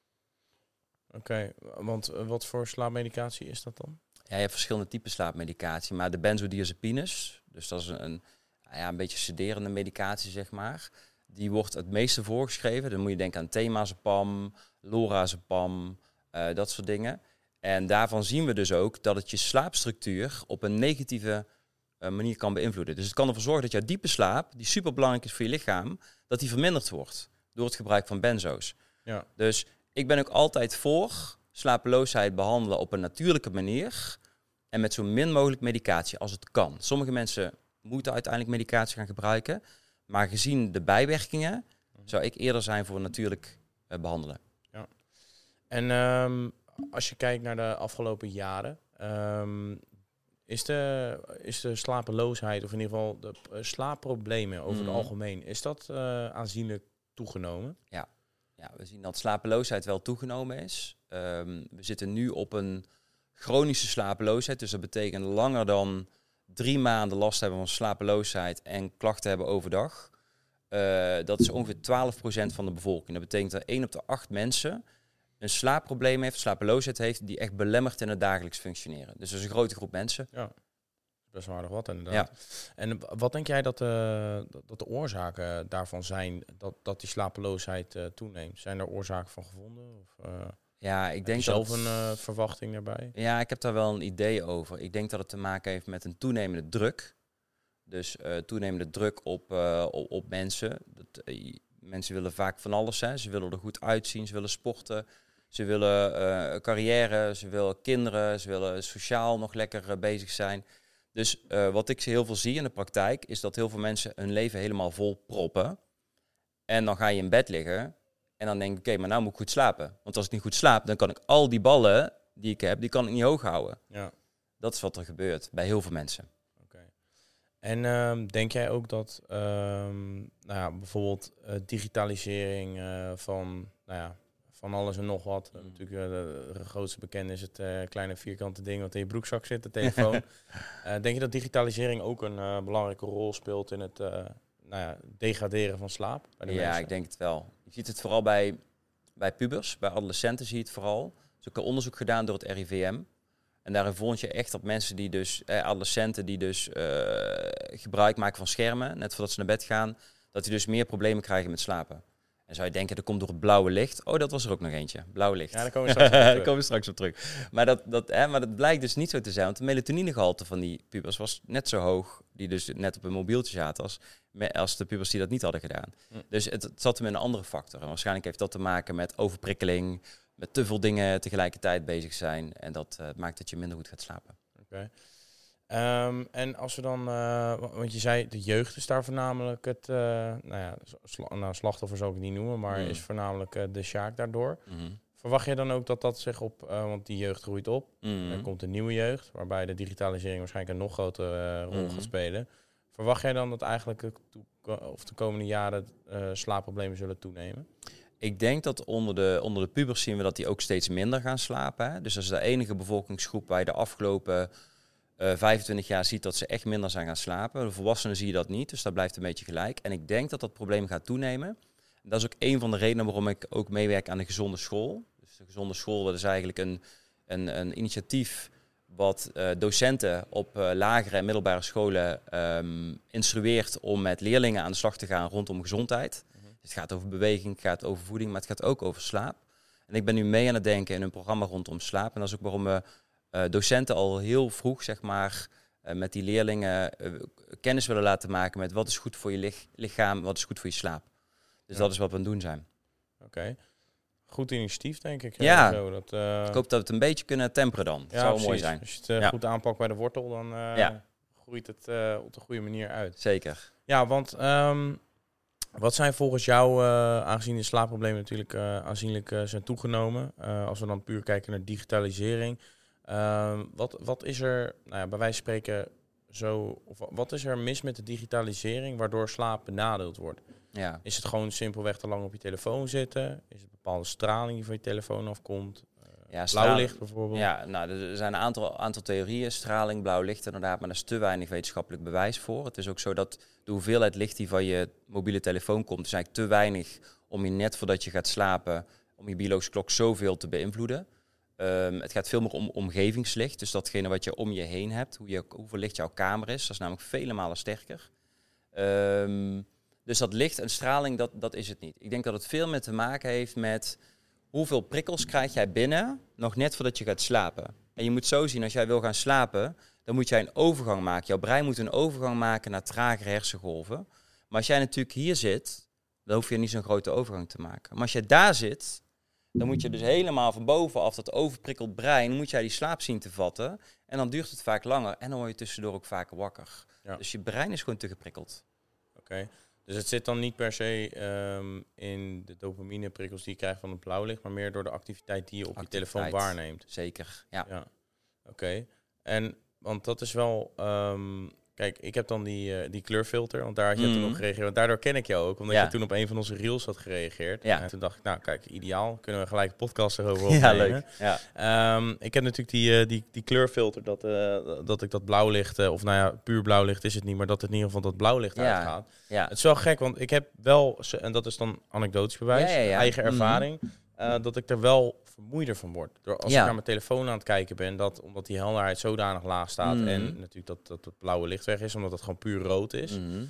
Oké, want eh, wat voor slaapmedicatie is dat dan? Ja, je hebt verschillende typen slaapmedicatie, maar de benzodiazepines, dus dat is een, een, ja, een beetje sederende medicatie, zeg maar. Die wordt het meeste voorgeschreven. Dan moet je denken aan temazepam, lorazepam, eh dat soort dingen. En daarvan zien we dus ook dat het je slaapstructuur op een negatieve eh, manier kan beïnvloeden. Dus het kan ervoor zorgen dat jouw diepe slaap, die superbelangrijk is voor je lichaam, dat die verminderd wordt door het gebruik van benzo's. Ja. Dus ik ben ook altijd voor slapeloosheid behandelen op een natuurlijke manier en met zo min mogelijk medicatie als het kan. Sommige mensen moeten uiteindelijk medicatie gaan gebruiken, maar gezien de bijwerkingen zou ik eerder zijn voor natuurlijk eh, behandelen. En ehm, als je kijkt naar de afgelopen jaren, ehm, is, de, is de slapeloosheid, of in ieder geval de eh, slaapproblemen over Mhm. het algemeen, is dat eh, aanzienlijk toegenomen? Ja, we zien dat slapeloosheid wel toegenomen is. Ehm, we zitten nu op een chronische slapeloosheid. Dus dat betekent langer dan drie maanden last hebben van slapeloosheid en klachten hebben overdag. Eh, dat is ongeveer 12% van de bevolking. Dat betekent dat 1 op de 8 mensen een slaapprobleem heeft, slapeloosheid heeft, die echt belemmert in het dagelijks functioneren. Dus dat is een grote groep mensen. Best wel aardig wat inderdaad. En wat denk jij dat, eh, dat- dat de oorzaken daarvan zijn dat, dat die slapeloosheid eh, toeneemt? Zijn er oorzaken van gevonden? Of, eh, Ja, ik denk zelf dat... een verwachting daarbij? Ja, ik heb daar wel een idee over. Ik denk dat het te maken heeft met een toenemende druk. Dus toenemende druk op, op, op mensen. Dat, mensen willen vaak van alles. Hè. Ze willen er goed uitzien, ze willen sporten, ze willen carrière, ze willen kinderen, ze willen sociaal nog lekker bezig zijn. Dus eh, wat ik heel veel zie in de praktijk, is dat heel veel mensen hun leven helemaal vol proppen. En dan ga je in bed liggen en dan denk ik, oké, maar nou moet ik goed slapen. Want als ik niet goed slaap, dan kan ik al die ballen die ik heb, die kan ik niet hoog houden. Ja. Dat is wat er gebeurt bij heel veel mensen. Oké. En ehm, denk jij ook dat ehm, nou ja, bijvoorbeeld eh, digitalisering eh, van, nou ja, van alles en nog wat. Mm. Natuurlijk eh, de, grootste bekende is het eh, kleine vierkante ding wat in je broekzak zit, de telefoon. <laughs> Eh, denk je dat digitalisering ook een belangrijke rol speelt in het nou ja, degraderen van slaap? Bij de Ja, mensen? ik denk het wel. Je ziet het vooral bij, bij pubers, bij adolescenten zie je het vooral. Er is ook een onderzoek gedaan door het RIVM. En daarin vond je echt dat mensen die dus, eh, adolescenten die dus gebruik maken van schermen, net voordat ze naar bed gaan, dat die dus meer problemen krijgen met slapen. En zou je denken, dat komt door het blauwe licht. Oh, dat was er ook nog eentje. Blauw licht. Ja, daar komen we straks op terug. <laughs> komen we straks op terug. Maar dat, dat, hè, maar dat blijkt dus niet zo te zijn. Want de melatoninegehalte van die pubers was net zo hoog, die dus net op een mobieltje zaten, als, als de pubers die dat niet hadden gedaan. Hm. Dus het, het zat hem in een andere factor. En waarschijnlijk heeft dat te maken met overprikkeling, met te veel dingen tegelijkertijd bezig zijn. En dat eh, maakt dat je minder goed gaat slapen. Oké. Ehm, en als we dan, eh, wa- want je zei de jeugd is daar voornamelijk het, eh, nou ja, sla- nou, slachtoffer zou ik het niet noemen, maar Mm. is voornamelijk eh, de sjaak daardoor. Mhm. Verwacht je dan ook dat dat zich op, want die jeugd groeit op, Mhm. er komt een nieuwe jeugd, waarbij de digitalisering waarschijnlijk een nog grotere rol gaat spelen. Verwacht jij dan dat eigenlijk of de komende jaren slaapproblemen zullen toenemen? Ik denk dat onder de, onder de pubers zien we dat die ook steeds minder gaan slapen. Hè? Dus dat is de enige bevolkingsgroep waar je de afgelopen eh 25 jaar ziet dat ze echt minder zijn gaan slapen. De volwassenen zie je dat niet, dus dat blijft een beetje gelijk. En ik denk dat dat probleem gaat toenemen. Dat is ook een van de redenen waarom ik ook meewerk aan de gezonde school. Dus de gezonde school, dat is eigenlijk een, een, een initiatief wat eh, docenten op eh, lagere en middelbare scholen ehm, instrueert om met leerlingen aan de slag te gaan rondom gezondheid. Het gaat over beweging, het gaat over voeding, maar het gaat ook over slaap. En ik ben nu mee aan het denken in een programma rondom slaap. En dat is ook waarom we eh, docenten al heel vroeg, zeg maar, eh, met die leerlingen eh, kennis willen laten maken met wat is goed voor je lich- lichaam, wat is goed voor je slaap. Dus Ja. dat is wat we aan het doen zijn. Oké. Goed initiatief, denk ik. Ja. Zo, dat, eh, Ik hoop dat we het een beetje kunnen temperen dan. Dat ja, zou precies. mooi zijn. Als je het eh, Ja. goed aanpakt bij de wortel, dan eh, Ja. groeit het eh, op de goede manier uit. Zeker. Ja, want ehm, wat zijn volgens jou, eh, aangezien de slaapproblemen natuurlijk eh, aanzienlijk eh, zijn toegenomen, eh, als we dan puur kijken naar digitalisering, ehm, wat, wat is er, nou ja, bij wijze van spreken, zo, of wa- wat is er mis met de digitalisering waardoor slaap benadeeld wordt? Ja. Is het gewoon simpelweg te lang op je telefoon zitten? Is het bepaalde straling die van je telefoon afkomt? Ja, Blauw licht bijvoorbeeld? Ja, nou, er zijn een aantal, aantal theorieën. Straling, blauw licht inderdaad, maar daar is te weinig wetenschappelijk bewijs voor. Het is ook zo dat de hoeveelheid licht die van je mobiele telefoon komt, is eigenlijk te weinig om je net voordat je gaat slapen, om je biologische klok zoveel te beïnvloeden. Ehm, het gaat veel meer om omgevingslicht, dus datgene wat je om je heen hebt, hoe je, hoeveel licht jouw kamer is, dat is namelijk vele malen sterker. Ehm, dus dat licht en straling, dat, dat is het niet. Ik denk dat het veel meer te maken heeft met hoeveel prikkels krijg jij binnen, nog net voordat je gaat slapen. En je moet zo zien, als jij wil gaan slapen, dan moet jij een overgang maken. Jouw brein moet een overgang maken naar tragere hersengolven. Maar als jij natuurlijk hier zit, dan hoef je niet zo'n grote overgang te maken. Maar als jij daar zit, dan moet je dus helemaal van bovenaf dat overprikkeld brein, moet jij die slaap zien te vatten. En dan duurt het vaak langer en dan word je tussendoor ook vaker wakker. Ja. Dus je brein is gewoon te geprikkeld. Oké. Dus het zit dan niet per se ehm, in de dopamine prikkels die je krijgt van het blauwlicht, maar meer door de activiteit die je op je telefoon waarneemt. Zeker, ja. Ja. Oké. En want dat is wel. ehm, kijk, ik heb dan die, eh, die kleurfilter, want daar had je toen Mhm. op gereageerd. Want daardoor ken ik jou ook, omdat Ja. je toen op een van onze reels had gereageerd. Ja. En toen dacht ik, nou kijk, ideaal. Kunnen we gelijk een podcast erover Ja, opnemen. leuk. Ja. Ehm, ik heb natuurlijk die, eh, die, die kleurfilter, dat, eh, dat ik dat blauwlicht, eh, of nou ja, puur blauwlicht is het niet, maar dat het in ieder geval dat blauwlicht Ja. uitgaat. ja. Het is wel gek, want ik heb wel, en dat is dan anekdotisch bewijs, Ja, ja, ja. eigen Mhm. ervaring, dat ik er wel vermoeider van word. Door als Ja. ik naar mijn telefoon aan het kijken ben, dat, omdat die helderheid zodanig laag staat Mhm. en natuurlijk dat, dat het blauwe licht weg is, omdat het gewoon puur rood is, Mhm.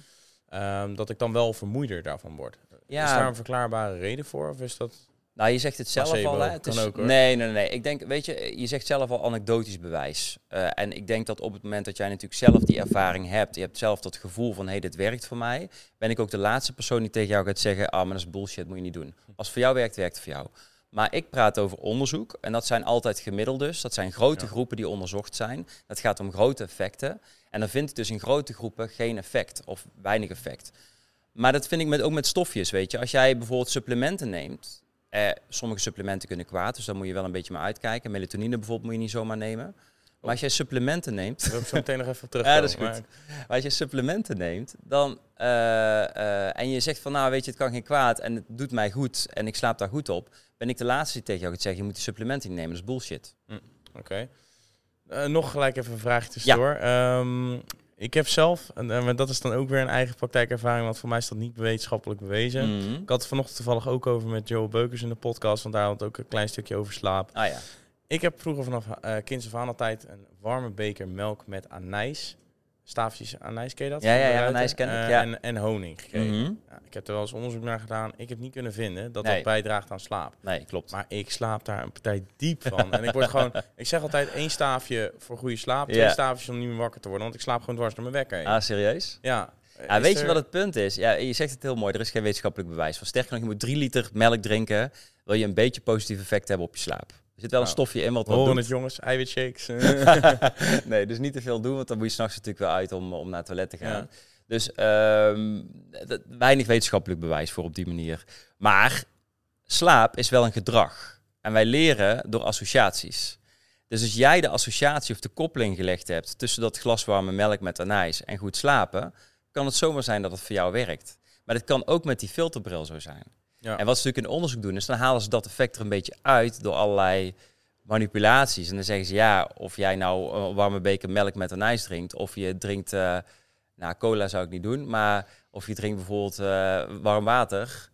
ehm, dat ik dan wel vermoeider daarvan word. Ja. Is daar een verklaarbare reden voor? Of is dat... Nou, je zegt het zelf Placebo, al. Hè? Het is, ook, nee, nee, nee. Ik denk, weet je, je zegt zelf al anekdotisch bewijs. Eh, en ik denk dat op het moment dat jij natuurlijk zelf die ervaring hebt, je hebt zelf dat gevoel van, hé, hey, dit werkt voor mij, ben ik ook de laatste persoon die tegen jou gaat zeggen, ah, maar dat is bullshit, moet je niet doen. Als het voor jou werkt, werkt het voor jou. Maar ik praat over onderzoek en dat zijn altijd gemiddeldes. Dat zijn grote Ja. groepen die onderzocht zijn. Dat gaat om grote effecten. En dan vind ik dus in grote groepen geen effect of weinig effect. Maar dat vind ik met, ook met stofjes, weet je. Als jij bijvoorbeeld supplementen neemt, eh, sommige supplementen kunnen kwaad, dus daar moet je wel een beetje mee uitkijken. Melatonine bijvoorbeeld moet je niet zomaar nemen. Maar als jij supplementen neemt, Daar wil ik zo meteen nog even op terug. <laughs> Ja, dat is goed. maar als je supplementen neemt, dan eh, eh, en je zegt van nou weet je, het kan geen kwaad en het doet mij goed en ik slaap daar goed op, ben ik de laatste die tegen jou gaat zeggen, je moet die supplementen nemen, dat is bullshit. Oké. Eh, nog gelijk even een vraagje tussendoor. Ehm, ik heb zelf, en, dat is dan ook weer een eigen praktijkervaring, want voor mij is dat niet wetenschappelijk bewezen. Mhm. Ik had het vanochtend toevallig ook over met Joe Beukers in de podcast, want daar had het ook een klein stukje over slaap. Ah ja. Ik heb vroeger vanaf eh kinds af aan altijd een warme beker melk met anijs. Staafjes anijs, ken je dat? Ja, ja, ja, anijs ken ik, eh, ja. En, en honing gekregen. Mhm. Ja, ik heb er wel eens onderzoek naar gedaan. Ik heb niet kunnen vinden dat Nee. dat bijdraagt aan slaap. Nee, klopt. Maar ik slaap daar een partij diep van. en ik word gewoon, <laughs> ik zeg altijd één staafje voor goede slaap, twee staafjes om niet meer wakker te worden, want ik slaap gewoon dwars door mijn wekker heen. Ah, serieus? Ja. Ja, Is weet je wat het punt is? Ja, je zegt het heel mooi, er is geen wetenschappelijk bewijs van. Sterker nog, je moet drie liter melk drinken, wil je een beetje positief effect hebben op je slaap. Er zit wel een Nou, stofje in wat We wat doet. het jongens, eiwitshakes. <laughs> <laughs> nee, dus niet te veel doen, want dan moet je s'nachts natuurlijk wel uit om, om naar het toilet te gaan. Ja. Dus ehm, weinig wetenschappelijk bewijs voor op die manier. Maar slaap is wel een gedrag. En wij leren door associaties. Dus als jij de associatie of de koppeling gelegd hebt tussen dat glas warme melk met anijs en goed slapen, kan het zomaar zijn dat het voor jou werkt. Maar dit kan ook met die filterbril zo zijn. Ja. En wat ze natuurlijk in onderzoek doen, is dan halen ze dat effect er een beetje uit door allerlei manipulaties. En dan zeggen ze ja, of jij nou een warme beker melk met anijs drinkt, of je drinkt, eh, nou cola zou ik niet doen, maar of je drinkt bijvoorbeeld eh, warm water.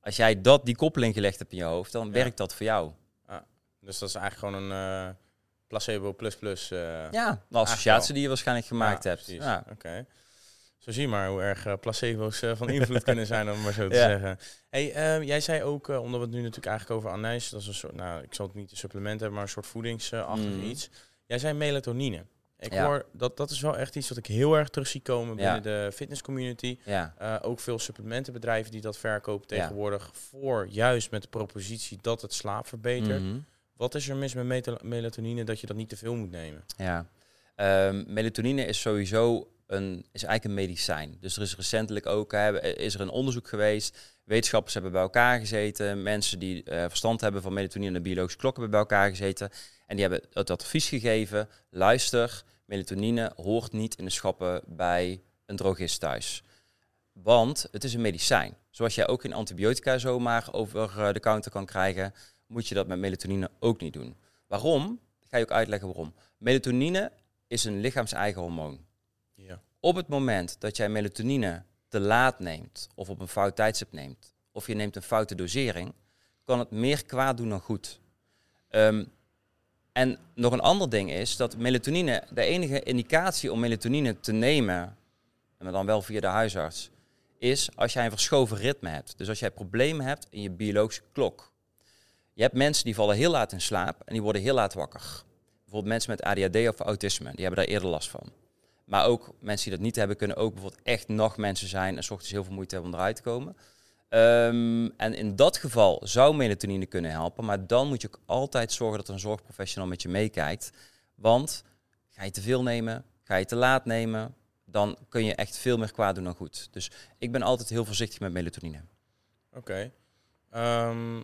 Als jij dat, die koppeling gelegd hebt in je hoofd, dan Ja. werkt dat voor jou. Dus dat is eigenlijk gewoon een eh, placebo plus plus. Ja, de associatie die je waarschijnlijk gemaakt ja, hebt. precies. Ja. Oké. Zo zie je maar hoe erg eh, placebo's eh, van invloed <laughs> kunnen zijn, om maar zo te Ja. zeggen. Hey, eh, jij zei ook, eh, omdat we het nu natuurlijk eigenlijk over anijs, dat is een soort, nou, ik zal het niet een supplement hebben, maar een soort voedingsachtig Mm. iets. Jij zei melatonine. Ik Ja. hoor, dat, dat is wel echt iets wat ik heel erg terug zie komen binnen Ja. de fitnesscommunity. Ja, ook veel supplementenbedrijven die dat verkopen tegenwoordig voor juist met de propositie dat het slaap verbetert. Mhm. Wat is er mis met melatonine dat je dat niet te veel moet nemen? ja. Ehm, melatonine is sowieso een, is eigenlijk een medicijn. Dus er is recentelijk ook hè, is er een onderzoek geweest. Wetenschappers hebben bij elkaar gezeten. Mensen die eh, verstand hebben van melatonine en de biologische klok hebben bij elkaar gezeten. En die hebben het advies gegeven. Luister, melatonine hoort niet in de schappen bij een drogist thuis. Want het is een medicijn. Zoals jij ook geen antibiotica zomaar over eh, de counter kan krijgen, moet je dat met melatonine ook niet doen. Waarom? Ik ga je ook uitleggen waarom. Melatonine is een lichaams-eigen hormoon. Op het moment dat jij melatonine te laat neemt, of op een fout tijdstip neemt, of je neemt een foute dosering, kan het meer kwaad doen dan goed. Ehm, en nog een ander ding is dat melatonine, de enige indicatie om melatonine te nemen, en dan wel via de huisarts, is als jij een verschoven ritme hebt. Dus als jij problemen hebt in je biologische klok. Je hebt mensen die vallen heel laat in slaap en die worden heel laat wakker. Bijvoorbeeld mensen met ADHD of autisme, die hebben daar eerder last van. Maar ook mensen die dat niet hebben, kunnen ook bijvoorbeeld echt nachtmensen zijn en s ochtends heel veel moeite hebben om eruit te komen. Ehm, en in dat geval zou melatonine kunnen helpen, maar dan moet je ook altijd zorgen dat er een zorgprofessional met je meekijkt. Want ga je te veel nemen, ga je te laat nemen, dan kun je echt veel meer kwaad doen dan goed. Dus ik ben altijd heel voorzichtig met melatonine. Oké. Ehm,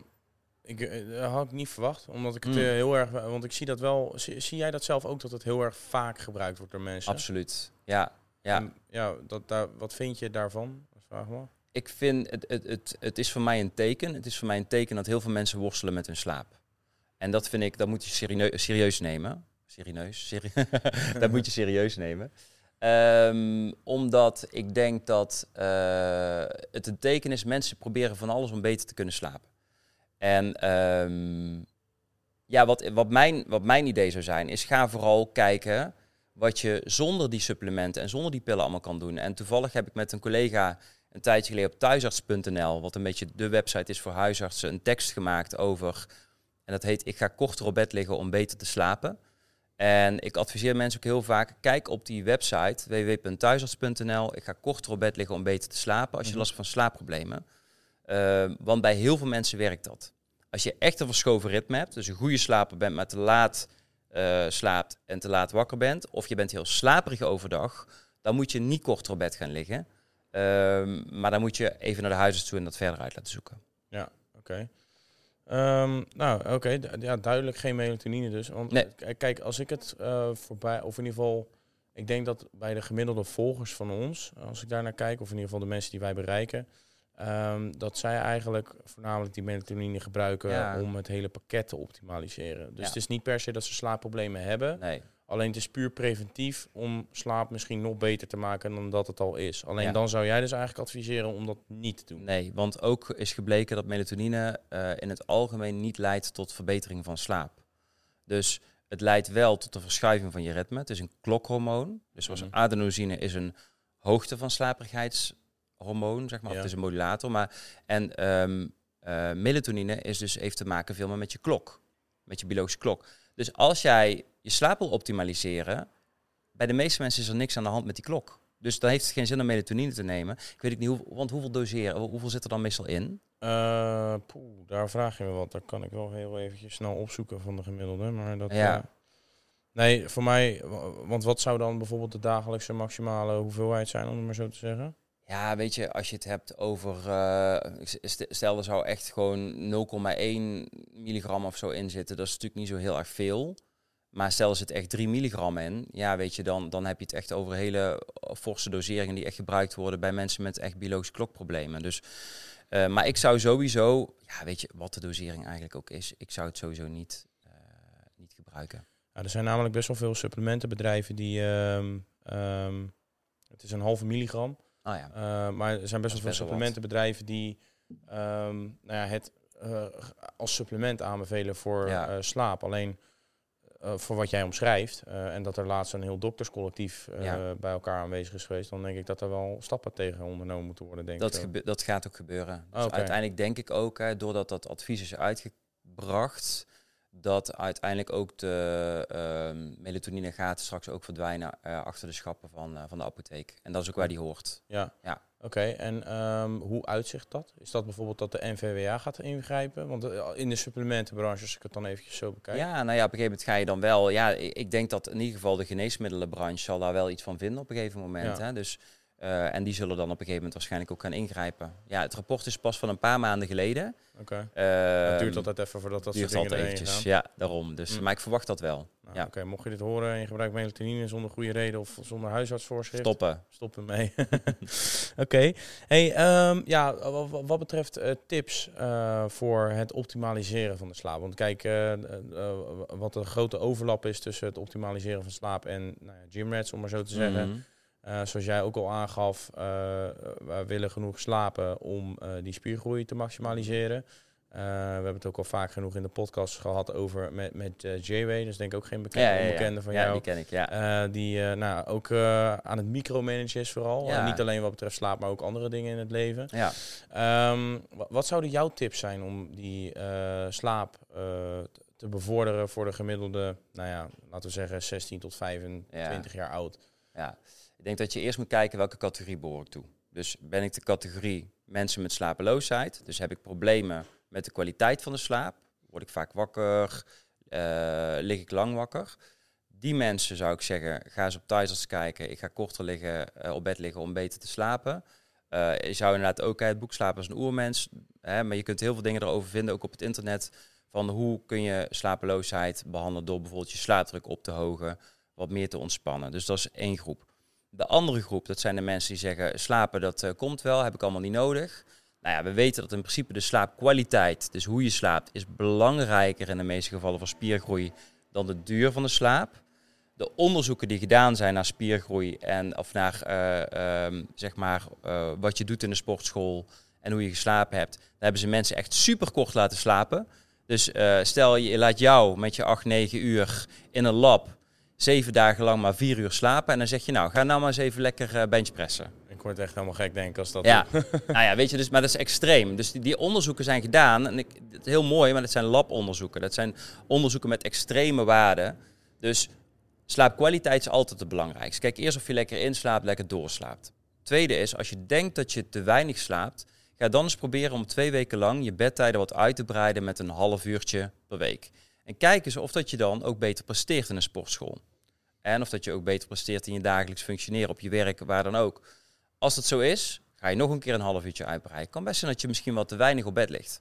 ik, eh, dat had ik niet verwacht, omdat ik het Mm. eh, heel erg... Want ik zie dat wel... Zie, zie jij dat zelf ook, dat het heel erg vaak gebruikt wordt door mensen? Absoluut. Ja, ja. En, ja dat, daar, wat vind je daarvan? Vraag maar. ik vind het, het, het, het is voor mij een teken. Het is voor mij een teken dat heel veel mensen worstelen met hun slaap. En dat vind ik, dat moet je serieus, serieus nemen. Serieus, serie <laughs> dat moet je serieus nemen. Ehm, omdat ik denk dat eh, het een teken is, mensen proberen van alles om beter te kunnen slapen. En ehm, ja, wat, wat, mijn, wat mijn idee zou zijn, is ga vooral kijken wat je zonder die supplementen en zonder die pillen allemaal kan doen. En toevallig heb ik met een collega een tijdje geleden op thuisarts.nl, wat een beetje de website is voor huisartsen, een tekst gemaakt over. En dat heet Ik ga korter op bed liggen om beter te slapen. En ik adviseer mensen ook heel vaak, kijk op die website www.thuisarts.nl. Ik ga korter op bed liggen om beter te slapen als je Mhm. last hebt van slaapproblemen. Uh, want bij heel veel mensen werkt dat. Als je echt een verschoven ritme hebt, dus een goede slaper bent, maar te laat uh, slaapt en te laat wakker bent, of je bent heel slaperig overdag, dan moet je niet korter op bed gaan liggen. Uh, maar dan moet je even naar de huisarts toe en dat verder uit laten zoeken. Ja, oké. Okay. Um, nou, oké. Okay. Ja, duidelijk geen melatonine dus. Want nee. kijk, als ik het uh, voorbij, of in ieder geval, ik denk dat bij de gemiddelde volgers van ons, als ik daar naar kijk, of in ieder geval de mensen die wij bereiken, um, dat zij eigenlijk voornamelijk die melatonine gebruiken Ja. om het hele pakket te optimaliseren. Dus Ja. het is niet per se dat ze slaapproblemen hebben. Nee. Alleen het is puur preventief om slaap misschien nog beter te maken dan dat het al is. Alleen Ja. dan zou jij dus eigenlijk adviseren om dat niet te doen. Nee, want ook is gebleken dat melatonine uh, in het algemeen niet leidt tot verbetering van slaap. Dus het leidt wel tot de verschuiving van je ritme. Het is een klokhormoon. Dus zoals Mhm. adenosine is een hoogte van slaperigheidshoormoon, zeg maar. Of Ja. het is een modulator. Maar, en um, uh, melatonine is dus, heeft te maken veel meer met je klok. Met je biologische klok. Dus als jij je slaap wil optimaliseren, bij de meeste mensen is er niks aan de hand met die klok. Dus dan heeft het geen zin om melatonine te nemen. Ik weet niet, hoe, want hoeveel doseren, hoeveel zit er dan meestal in? Uh, poeh, daar vraag je me wat. Daar kan ik wel heel eventjes snel opzoeken van de gemiddelde. Maar dat, Ja. uh, nee, voor mij, want wat zou dan bijvoorbeeld de dagelijkse maximale hoeveelheid zijn, om het maar zo te zeggen? Ja, weet je, als je het hebt over, uh, stel er zou echt gewoon 0,1 milligram of zo in zitten, dat is natuurlijk niet zo heel erg veel. Maar stel er zit echt 3 milligram in, ja, weet je, dan, dan heb je het echt over hele forse doseringen die echt gebruikt worden bij mensen met echt biologische klokproblemen. Dus, uh, maar ik zou sowieso, ja, weet je, wat de dosering eigenlijk ook is, ik zou het sowieso niet, niet gebruiken. Ja, er zijn namelijk best wel veel supplementenbedrijven die, um, um, het is een halve milligram. Oh ja. Uh, maar er zijn best wel veel supplementenbedrijven die um, nou ja, het uh, als supplement aanbevelen voor Ja. uh, slaap. Alleen voor wat jij omschrijft, en dat er laatst een heel dokterscollectief Ja. bij elkaar aanwezig is geweest, dan denk ik dat er wel stappen tegen ondernomen moeten worden. Denk Dat, ik. dat gaat ook gebeuren. Dus Oh, oké. uiteindelijk denk ik ook, hè, doordat dat advies is uitgebracht, dat uiteindelijk ook de ehm, melatonine gaat straks ook verdwijnen eh, achter de schappen van, eh, van de apotheek. En dat is ook waar die hoort. Ja. Ja. Oké, en ehm, hoe uitzicht dat? Is dat bijvoorbeeld dat de NVWA gaat ingrijpen? Want eh, in de supplementenbranche, als ik het dan eventjes zo bekijk. Ja, nou ja, op een gegeven moment ga je dan wel. Ja, ik ik denk dat in ieder geval de geneesmiddelenbranche zal daar wel iets van vinden op een gegeven moment. Ja. Hè? Dus, eh, en die zullen dan op een gegeven moment waarschijnlijk ook gaan ingrijpen. Ja, het rapport is pas van een paar maanden geleden. Oké. Uh, het duurt altijd even voordat dat soort dingen eventjes. gaan. Ja, daarom. Dus, Mm. Maar ik verwacht dat wel. Nou, Ja. Oké, mocht je dit horen en je gebruikt melatonine zonder goede reden of zonder huisartsvoorschrift, Stoppen. stop ermee. <laughs> Oké. Hey, ehm, ja, wa- wa- wat betreft eh, tips eh, voor het optimaliseren van de slaap. Want kijk, wat de grote overlap is tussen het optimaliseren van slaap en nou ja, gymrats, om maar zo te zeggen. Mhm. Eh, zoals jij ook al aangaf, eh, we willen genoeg slapen om eh, die spiergroei te maximaliseren. We hebben het ook al vaak genoeg in de podcast gehad over met, met J-Way. Dus denk ik ook geen bekende, Ja, ja, ja. onbekende van ja, jou. die ken ik, ja. Die nou, ook aan het micromanagen is vooral. Ja. Niet alleen wat betreft slaap, maar ook andere dingen in het leven. ja. Ehm, wa- wat zouden jouw tips zijn om die slaap te bevorderen voor de gemiddelde, nou ja, laten we zeggen 16 tot 25 jaar oud? Ja, ik denk dat je eerst moet kijken welke categorie behoor ik toe. Dus ben ik de categorie mensen met slapeloosheid, dus heb ik problemen met de kwaliteit van de slaap, word ik vaak wakker, eh, lig ik lang wakker. Die mensen zou ik zeggen, ga eens op thuisarts kijken. Ik ga korter liggen, eh, op bed liggen om beter te slapen. Eh, je zou inderdaad ook het boek Slapen als een oermens, hè, maar je kunt heel veel dingen erover vinden, ook op het internet, van hoe kun je slapeloosheid behandelen door bijvoorbeeld je slaapdruk op te hogen, wat meer te ontspannen. Dus dat is één groep. De andere groep, dat zijn de mensen die zeggen slapen, dat eh, komt wel, heb ik allemaal niet nodig. Nou ja, we weten dat in principe de slaapkwaliteit, dus hoe je slaapt, is belangrijker in de meeste gevallen voor spiergroei dan de duur van de slaap. De onderzoeken die gedaan zijn naar spiergroei en of naar eh, ehm, zeg maar eh, wat je doet in de sportschool en hoe je geslapen hebt, daar hebben ze mensen echt super kort laten slapen. Dus eh, stel je laat jou met je 8, 9 uur in een lab zeven dagen lang maar vier uur slapen. En dan zeg je, nou, ga nou maar eens even lekker eh, benchpressen. Ik word echt helemaal gek denken als dat... Ja, <laughs> nou ja, weet je, dus, maar dat is extreem. Dus die, die onderzoeken zijn gedaan. En ik, het is heel mooi, maar dat zijn labonderzoeken. Dat zijn onderzoeken met extreme waarden. Dus slaapkwaliteit is altijd het belangrijkste. Kijk eerst of je lekker inslaapt, lekker doorslaapt. Tweede is, als je denkt dat je te weinig slaapt, ga dan eens proberen om twee weken lang je bedtijden wat uit te breiden met een half uurtje per week. En kijk eens of dat je dan ook beter presteert in een sportschool. En of dat je ook beter presteert in je dagelijks functioneren op je werk, waar dan ook. Als dat zo is, ga je nog een keer een half uurtje uitbreiden. Kan best zijn dat je misschien wat te weinig op bed ligt.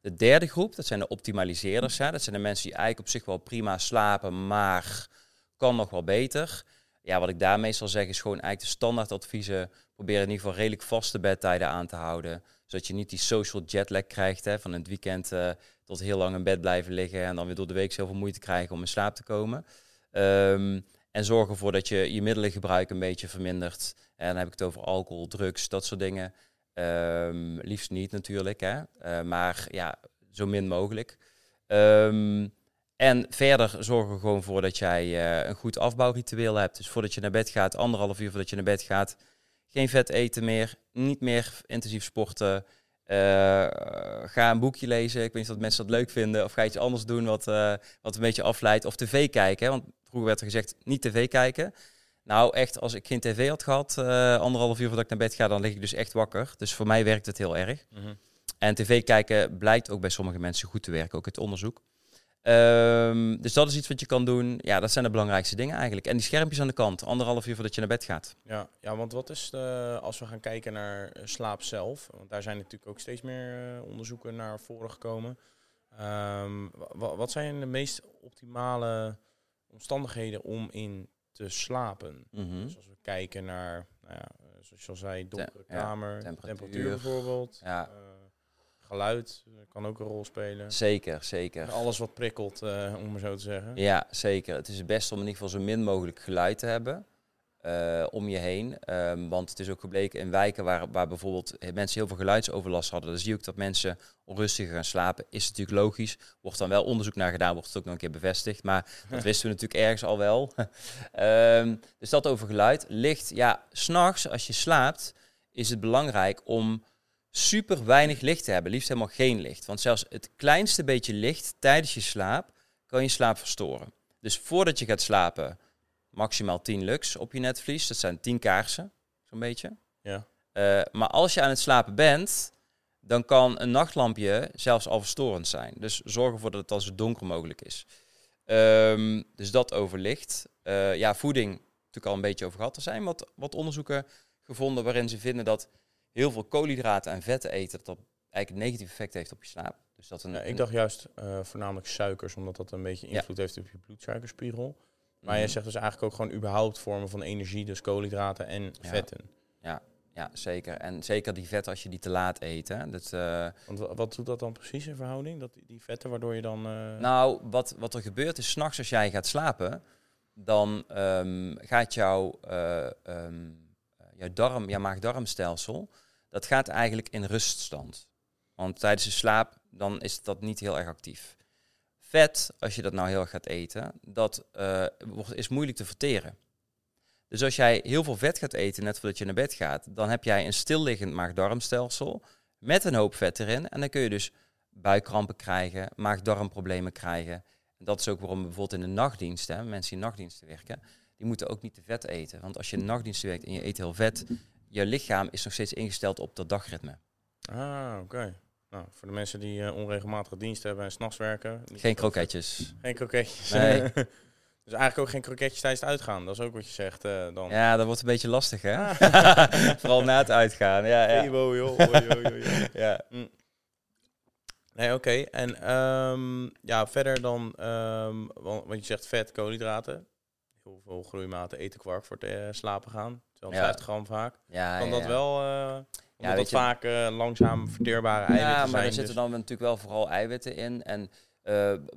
De derde groep, dat zijn de optimaliseerders. Ja. Dat zijn de mensen die eigenlijk op zich wel prima slapen, maar kan nog wel beter. Ja, wat ik daar meestal zeg is gewoon eigenlijk de standaardadviezen. Probeer in ieder geval redelijk vaste bedtijden aan te houden. Zodat je niet die social jetlag krijgt hè, van het weekend eh, tot heel lang in bed blijven liggen. En dan weer door de week zoveel moeite krijgen om in slaap te komen. Ehm, en zorg ervoor dat je je middelengebruik een beetje vermindert. En dan heb ik het over alcohol, drugs, dat soort dingen. Ehm, liefst niet natuurlijk, hè. Eh, maar ja, zo min mogelijk. Ehm, en verder zorg er gewoon voor dat jij eh, een goed afbouwritueel hebt. Dus voordat je naar bed gaat, anderhalf uur voordat je naar bed gaat, geen vet eten meer, niet meer intensief sporten. Eh, ga een boekje lezen. Ik weet niet of mensen dat leuk vinden. Of ga iets anders doen wat, eh, wat een beetje afleidt. Of tv kijken. Hè? Want vroeger werd er gezegd, niet tv kijken. Nou, echt, als ik geen tv had gehad, eh, anderhalf uur voordat ik naar bed ga, dan lig ik dus echt wakker. Dus voor mij werkt het heel erg. Mhm. En tv kijken blijkt ook bij sommige mensen goed te werken, ook uit onderzoek. Ehm, dus dat is iets wat je kan doen. Ja, dat zijn de belangrijkste dingen eigenlijk. En die schermpjes aan de kant, anderhalf uur voordat je naar bed gaat. Ja, ja, want wat is de, als we gaan kijken naar eh, slaap zelf, want daar zijn natuurlijk ook steeds meer eh, onderzoeken naar voren gekomen. Ehm, wa- wa- wat zijn de meest optimale omstandigheden om in te slapen? Mhm. Dus als we kijken naar, nou ja, eh, zoals je al zei, donkere kamer, temperatuur. temperatuur, bijvoorbeeld, Ja. eh, geluid eh, kan ook een rol spelen. Zeker, zeker. Alles wat prikkelt, eh, om maar zo te zeggen. Ja, zeker. Het is het beste om in ieder geval zo min mogelijk geluid te hebben eh, om je heen. Ehm, want het is ook gebleken in wijken waar, waar bijvoorbeeld mensen heel veel geluidsoverlast hadden. Dan zie je ook dat mensen onrustiger gaan slapen. Is natuurlijk logisch. Wordt dan wel onderzoek naar gedaan, wordt het ook nog een keer bevestigd. Maar <laughs> dat wisten we natuurlijk ergens al wel. <laughs> Ehm, dus dat over geluid. Licht, ja, s'nachts als je slaapt is het belangrijk om super weinig licht te hebben. Liefst helemaal geen licht. Want zelfs het kleinste beetje licht tijdens je slaap kan je slaap verstoren. Dus voordat je gaat slapen, maximaal 10 lux op je netvlies. Dat zijn 10 kaarsen, zo'n beetje. Ja. Eh, maar als je aan het slapen bent, dan kan een nachtlampje zelfs al verstorend zijn. Dus zorg ervoor dat het al zo donker mogelijk is. Ehm, dus dat over licht. Eh, ja, voeding, natuurlijk al een beetje over gehad. Er zijn wat, wat onderzoeken gevonden waarin ze vinden dat heel veel koolhydraten en vetten eten, dat dat eigenlijk een negatief effect heeft op je slaap. Dus dat een, Ja, ik dacht juist eh, voornamelijk suikers, omdat dat een beetje Ja. invloed heeft op je bloedsuikerspiegel. Maar Mhm. jij zegt dus eigenlijk ook gewoon überhaupt vormen van energie, dus koolhydraten en Ja. vetten. Ja, zeker. En zeker die vetten als je die te laat eet. Hè. Dat, eh, Want wa- wat doet dat dan precies in verhouding? Dat die, vetten waardoor je dan... eh, Nou, wat, wat er gebeurt is, s'nachts als jij gaat slapen, dan ehm, gaat jouw, eh, ehm, jouw, darm, jouw maag-darmstelsel, dat gaat eigenlijk in ruststand. Want tijdens de slaap, dan is dat niet heel erg actief. Vet, als je dat nou heel erg gaat eten, dat wordt, is moeilijk te verteren. Dus als jij heel veel vet gaat eten net voordat je naar bed gaat, dan heb jij een stilliggend maag-darmstelsel met een hoop vet erin. En dan kun je dus buikkrampen krijgen, maag-darmproblemen krijgen. En dat is ook waarom bijvoorbeeld in de nachtdiensten, mensen die in nachtdiensten werken, die moeten ook niet te vet eten. Want als je nachtdiensten werkt en je eet heel vet, je lichaam is nog steeds ingesteld op dat dagritme. Ah, oké. Nou, voor de mensen die eh, onregelmatige dienst hebben en s'nachts werken. Geen kroketjes. Geen kroketjes. Nee. <laughs> dus eigenlijk ook geen kroketjes tijdens het uitgaan. Dat is ook wat je zegt eh, dan. Ja, dat wordt een beetje lastig, hè? Ah. <laughs> Vooral na het uitgaan. Ja, Hey, ja. wow, joh, oi, oi, oi. ja. Nee, oké. En ehm, ja, verder dan, ehm, want, want je zegt vet, koolhydraten. Heel veel groeimaten eten kwark voor het eh, slapen gaan. 250 gram vaak. Ja, Kan ja, dat ja. wel, eh omdat weet dat je- vaak eh, langzaam verteerbare eiwitten Ja, maar zijn. er zitten dus- dan natuurlijk wel vooral eiwitten in. En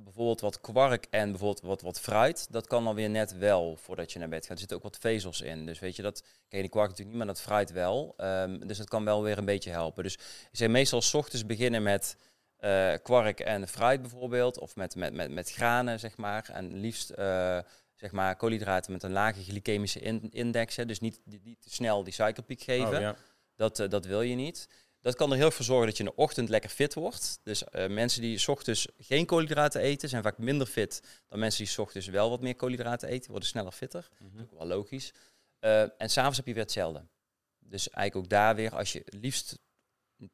bijvoorbeeld wat kwark en bijvoorbeeld wat, wat fruit, dat kan dan weer net wel voordat je naar bed gaat. Er zitten ook wat vezels in. Dus weet je, dat ken je die kwark natuurlijk niet, maar dat fruit wel. Ehm, dus dat kan wel weer een beetje helpen. Dus ik zeg meestal 's ochtends beginnen met eh, kwark en fruit bijvoorbeeld. Of met, met, met, met granen, zeg maar. En liefst zeg maar koolhydraten met een lage glycemische in- index. Hè. Dus niet, te snel die suikerpiek geven. Oh, ja. Dat, eh, dat wil je niet. Dat kan er heel voor zorgen dat je in de ochtend lekker fit wordt. Dus eh, mensen die 's ochtends geen koolhydraten eten, zijn vaak minder fit dan mensen die 's ochtends wel wat meer koolhydraten eten, worden sneller fitter. Mhm. Wel logisch. Eh, en s'avonds heb je weer hetzelfde. Dus eigenlijk ook daar weer, als je liefst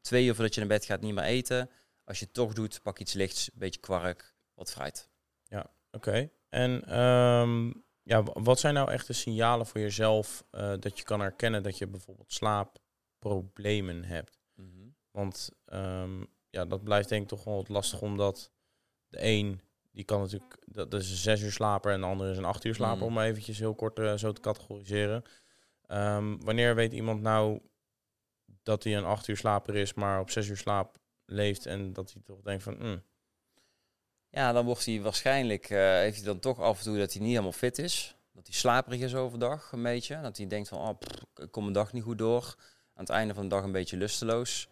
twee uur voordat je naar bed gaat niet meer eten. Als je het toch doet, pak iets lichts, een beetje kwark, wat fruit. Oké. En ehm, ja, wat zijn nou echt de signalen voor jezelf eh, dat je kan herkennen dat je bijvoorbeeld slaapproblemen hebt? Want ehm, ja, dat blijft denk ik toch wel wat lastig, omdat de een, die kan natuurlijk, dat, is een zes uur slaper en de andere is een acht uur slaper, Mm. om eventjes heel kort eh, zo te categoriseren. Ehm, wanneer weet iemand nou dat hij een acht uur slaper is, maar op zes uur slaap leeft en dat hij toch denkt van, mm, Ja, dan wordt hij waarschijnlijk, eh, heeft hij dan toch af en toe dat hij niet helemaal fit is. Dat hij slaperig is overdag, een beetje. Dat hij denkt van, oh, ik kom mijn dag niet goed door. Aan het einde van de dag een beetje lusteloos.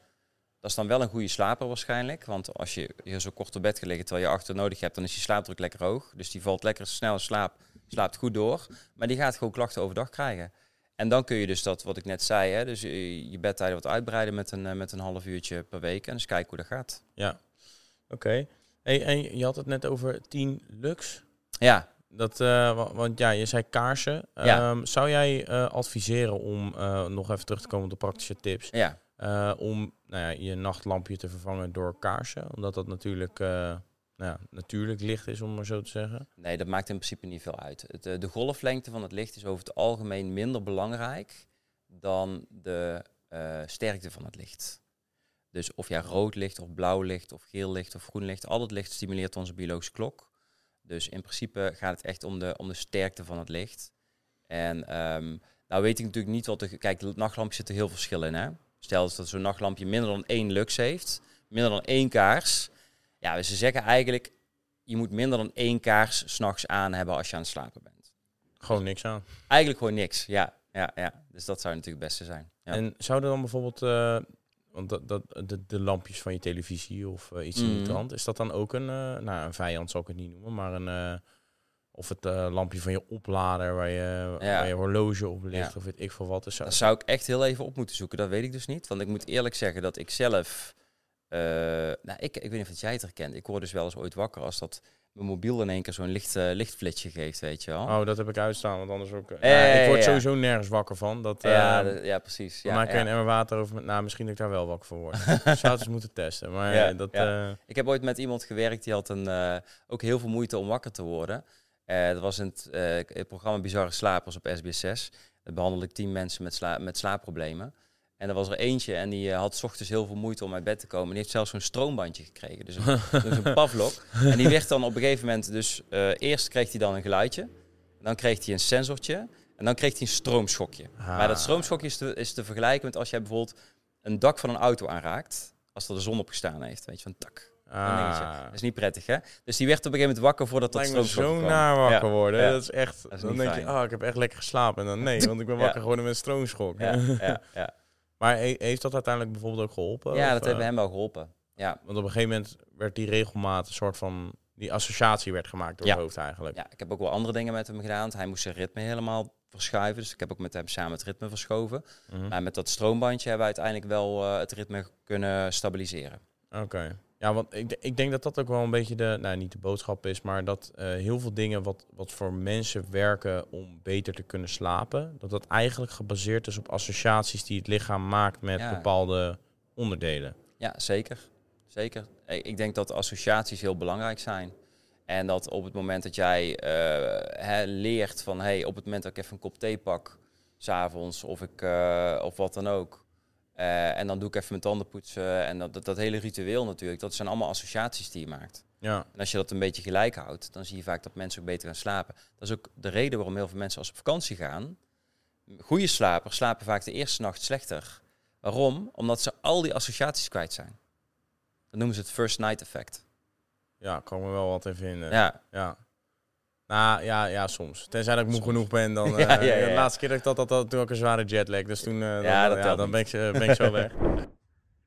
Dat is dan wel een goede slaper waarschijnlijk. Want als je hier zo kort op bed gelegen terwijl je achter nodig hebt, dan is die slaapdruk lekker hoog. Dus die valt lekker snel in slaap, slaapt goed door. Maar die gaat gewoon klachten overdag krijgen. En dan kun je dus dat, wat ik net zei, hè, dus je, je bedtijden wat uitbreiden met een, eh, met een half uurtje per week. En eens kijken hoe dat gaat. ja, oké. Hey, en je had het net over 10 lux. Ja, Dat, eh, wa- want ja, je zei kaarsen. Ja. Ehm, zou jij eh, adviseren om, eh, nog even terug te komen op de praktische tips, ja. om nou ja, je nachtlampje te vervangen door kaarsen? Omdat dat natuurlijk, nou ja, natuurlijk licht is, om maar zo te zeggen. Nee, dat maakt in principe niet veel uit. Het, de golflengte van het licht is over het algemeen minder belangrijk dan de sterkte van het licht. Dus of jij rood licht of blauw licht of geel licht of groen licht, al het licht stimuleert onze biologische klok. Dus in principe gaat het echt om de, om de sterkte van het licht. En ehm, nou weet ik natuurlijk niet wat de... Kijk, de nachtlampje zit er heel veel verschil in. Hè? Stel dat zo'n nachtlampje minder dan één lux heeft, minder dan één kaars. Ja, dus ze zeggen eigenlijk, je moet minder dan één kaars s'nachts aan hebben als je aan het slapen bent. Gewoon niks aan. Eigenlijk gewoon niks, ja. ja, ja. Dus dat zou natuurlijk het beste zijn. Ja. En zouden dan bijvoorbeeld, eh, want dat, dat, de, de lampjes van je televisie of eh, iets in die Mhm. trant, is dat dan ook een, eh, nou een vijand zal ik het niet noemen, maar een, eh, of het eh, lampje van je oplader waar je, waar je horloge op ligt Ja. of weet ik veel wat. Dus zou, Dat zou ik echt heel even op moeten zoeken, dat weet ik dus niet. Want ik moet eerlijk zeggen dat ik zelf nou, ik, ik weet niet of jij het herkent. Ik word dus wel eens ooit wakker als dat mijn mobiel in één keer zo'n licht, uh, lichtflitsje geeft, weet je wel. Oh, dat heb ik uitstaan, want anders ook... ja, ik word sowieso nergens wakker van. Dat, ja, ja, precies. Ja, maar je een emmer water over... Nou, misschien dat ik daar wel wakker voor word. <laughs> Zou het eens moeten testen. Maar dat... Ik heb ooit met iemand gewerkt, die had een, ook heel veel moeite om wakker te worden. dat was in het, het programma Bizarre Slapers op SBS6. Daar behandel ik tien mensen met, sla met slaapproblemen. En er was er eentje en die uh, had s ochtends heel veel moeite om uit bed te komen. Die heeft zelfs zo'n stroombandje gekregen. Dus een, <laughs> dus een pavlok. En die werd dan op een gegeven moment... Dus uh, eerst kreeg hij dan een geluidje. Dan kreeg hij een sensortje. En dan kreeg hij een stroomschokje. Maar dat stroomschokje is te, is te vergelijken met als jij bijvoorbeeld een dak van een auto aanraakt. Als er de zon op gestaan heeft. Weet je, van tak. Ah. Dat is niet prettig, hè? Dus die werd op een gegeven moment wakker voordat dat stroomschokje zo naar wakker worden. Ja. Dat is echt... Dat is dan denk je, oh, ik heb echt lekker geslapen. En dan nee, <laughs> want ik ben wakker geworden met een stroomschok. Ja, ja. <laughs> Maar heeft dat uiteindelijk bijvoorbeeld ook geholpen? Ja, dat heeft uh, hem wel geholpen. Ja. Want op een gegeven moment werd die regelmaat een soort van... Die associatie werd gemaakt door ja. het hoofd eigenlijk. Ja, ik heb ook wel andere dingen met hem gedaan. Hij moest zijn ritme helemaal verschuiven. Dus ik heb ook met hem samen het ritme verschoven. Mm -hmm. Maar met dat stroombandje hebben we uiteindelijk wel uh, het ritme kunnen stabiliseren. Oké. Ja, want ik, ik denk dat dat ook wel een beetje de, nou niet de boodschap is, maar dat uh, heel veel dingen wat, wat voor mensen werken om beter te kunnen slapen, dat dat eigenlijk gebaseerd is op associaties die het lichaam maakt met ja. bepaalde onderdelen. Ja, zeker. Zeker. Ik denk dat associaties heel belangrijk zijn. En dat op het moment dat jij uh, hè, leert van hey, op het moment dat ik even een kop thee pak, s'avonds of, ik, uh, of wat dan ook, uh, en dan doe ik even mijn tanden poetsen. En dat, dat, dat, hele ritueel natuurlijk, dat zijn allemaal associaties die je maakt. Ja. En als je dat een beetje gelijk houdt, dan zie je vaak dat mensen ook beter gaan slapen. Dat is ook de reden waarom heel veel mensen als op vakantie gaan, goede slapers slapen vaak de eerste nacht slechter. Waarom? Omdat ze al die associaties kwijt zijn. Dat noemen ze het first night effect. Ja, kan me wel wat in vinden. Ja. ja. Nou ja, ja, soms. Tenzij dat ik moe genoeg ben, dan. Uh, <laughs> ja, ja, ja, De laatste keer dat ik dat had, had toen ook een zware jetlag. Dus toen uh, ja, dan, ja, dan ben, ik, ben ik zo weg. <laughs>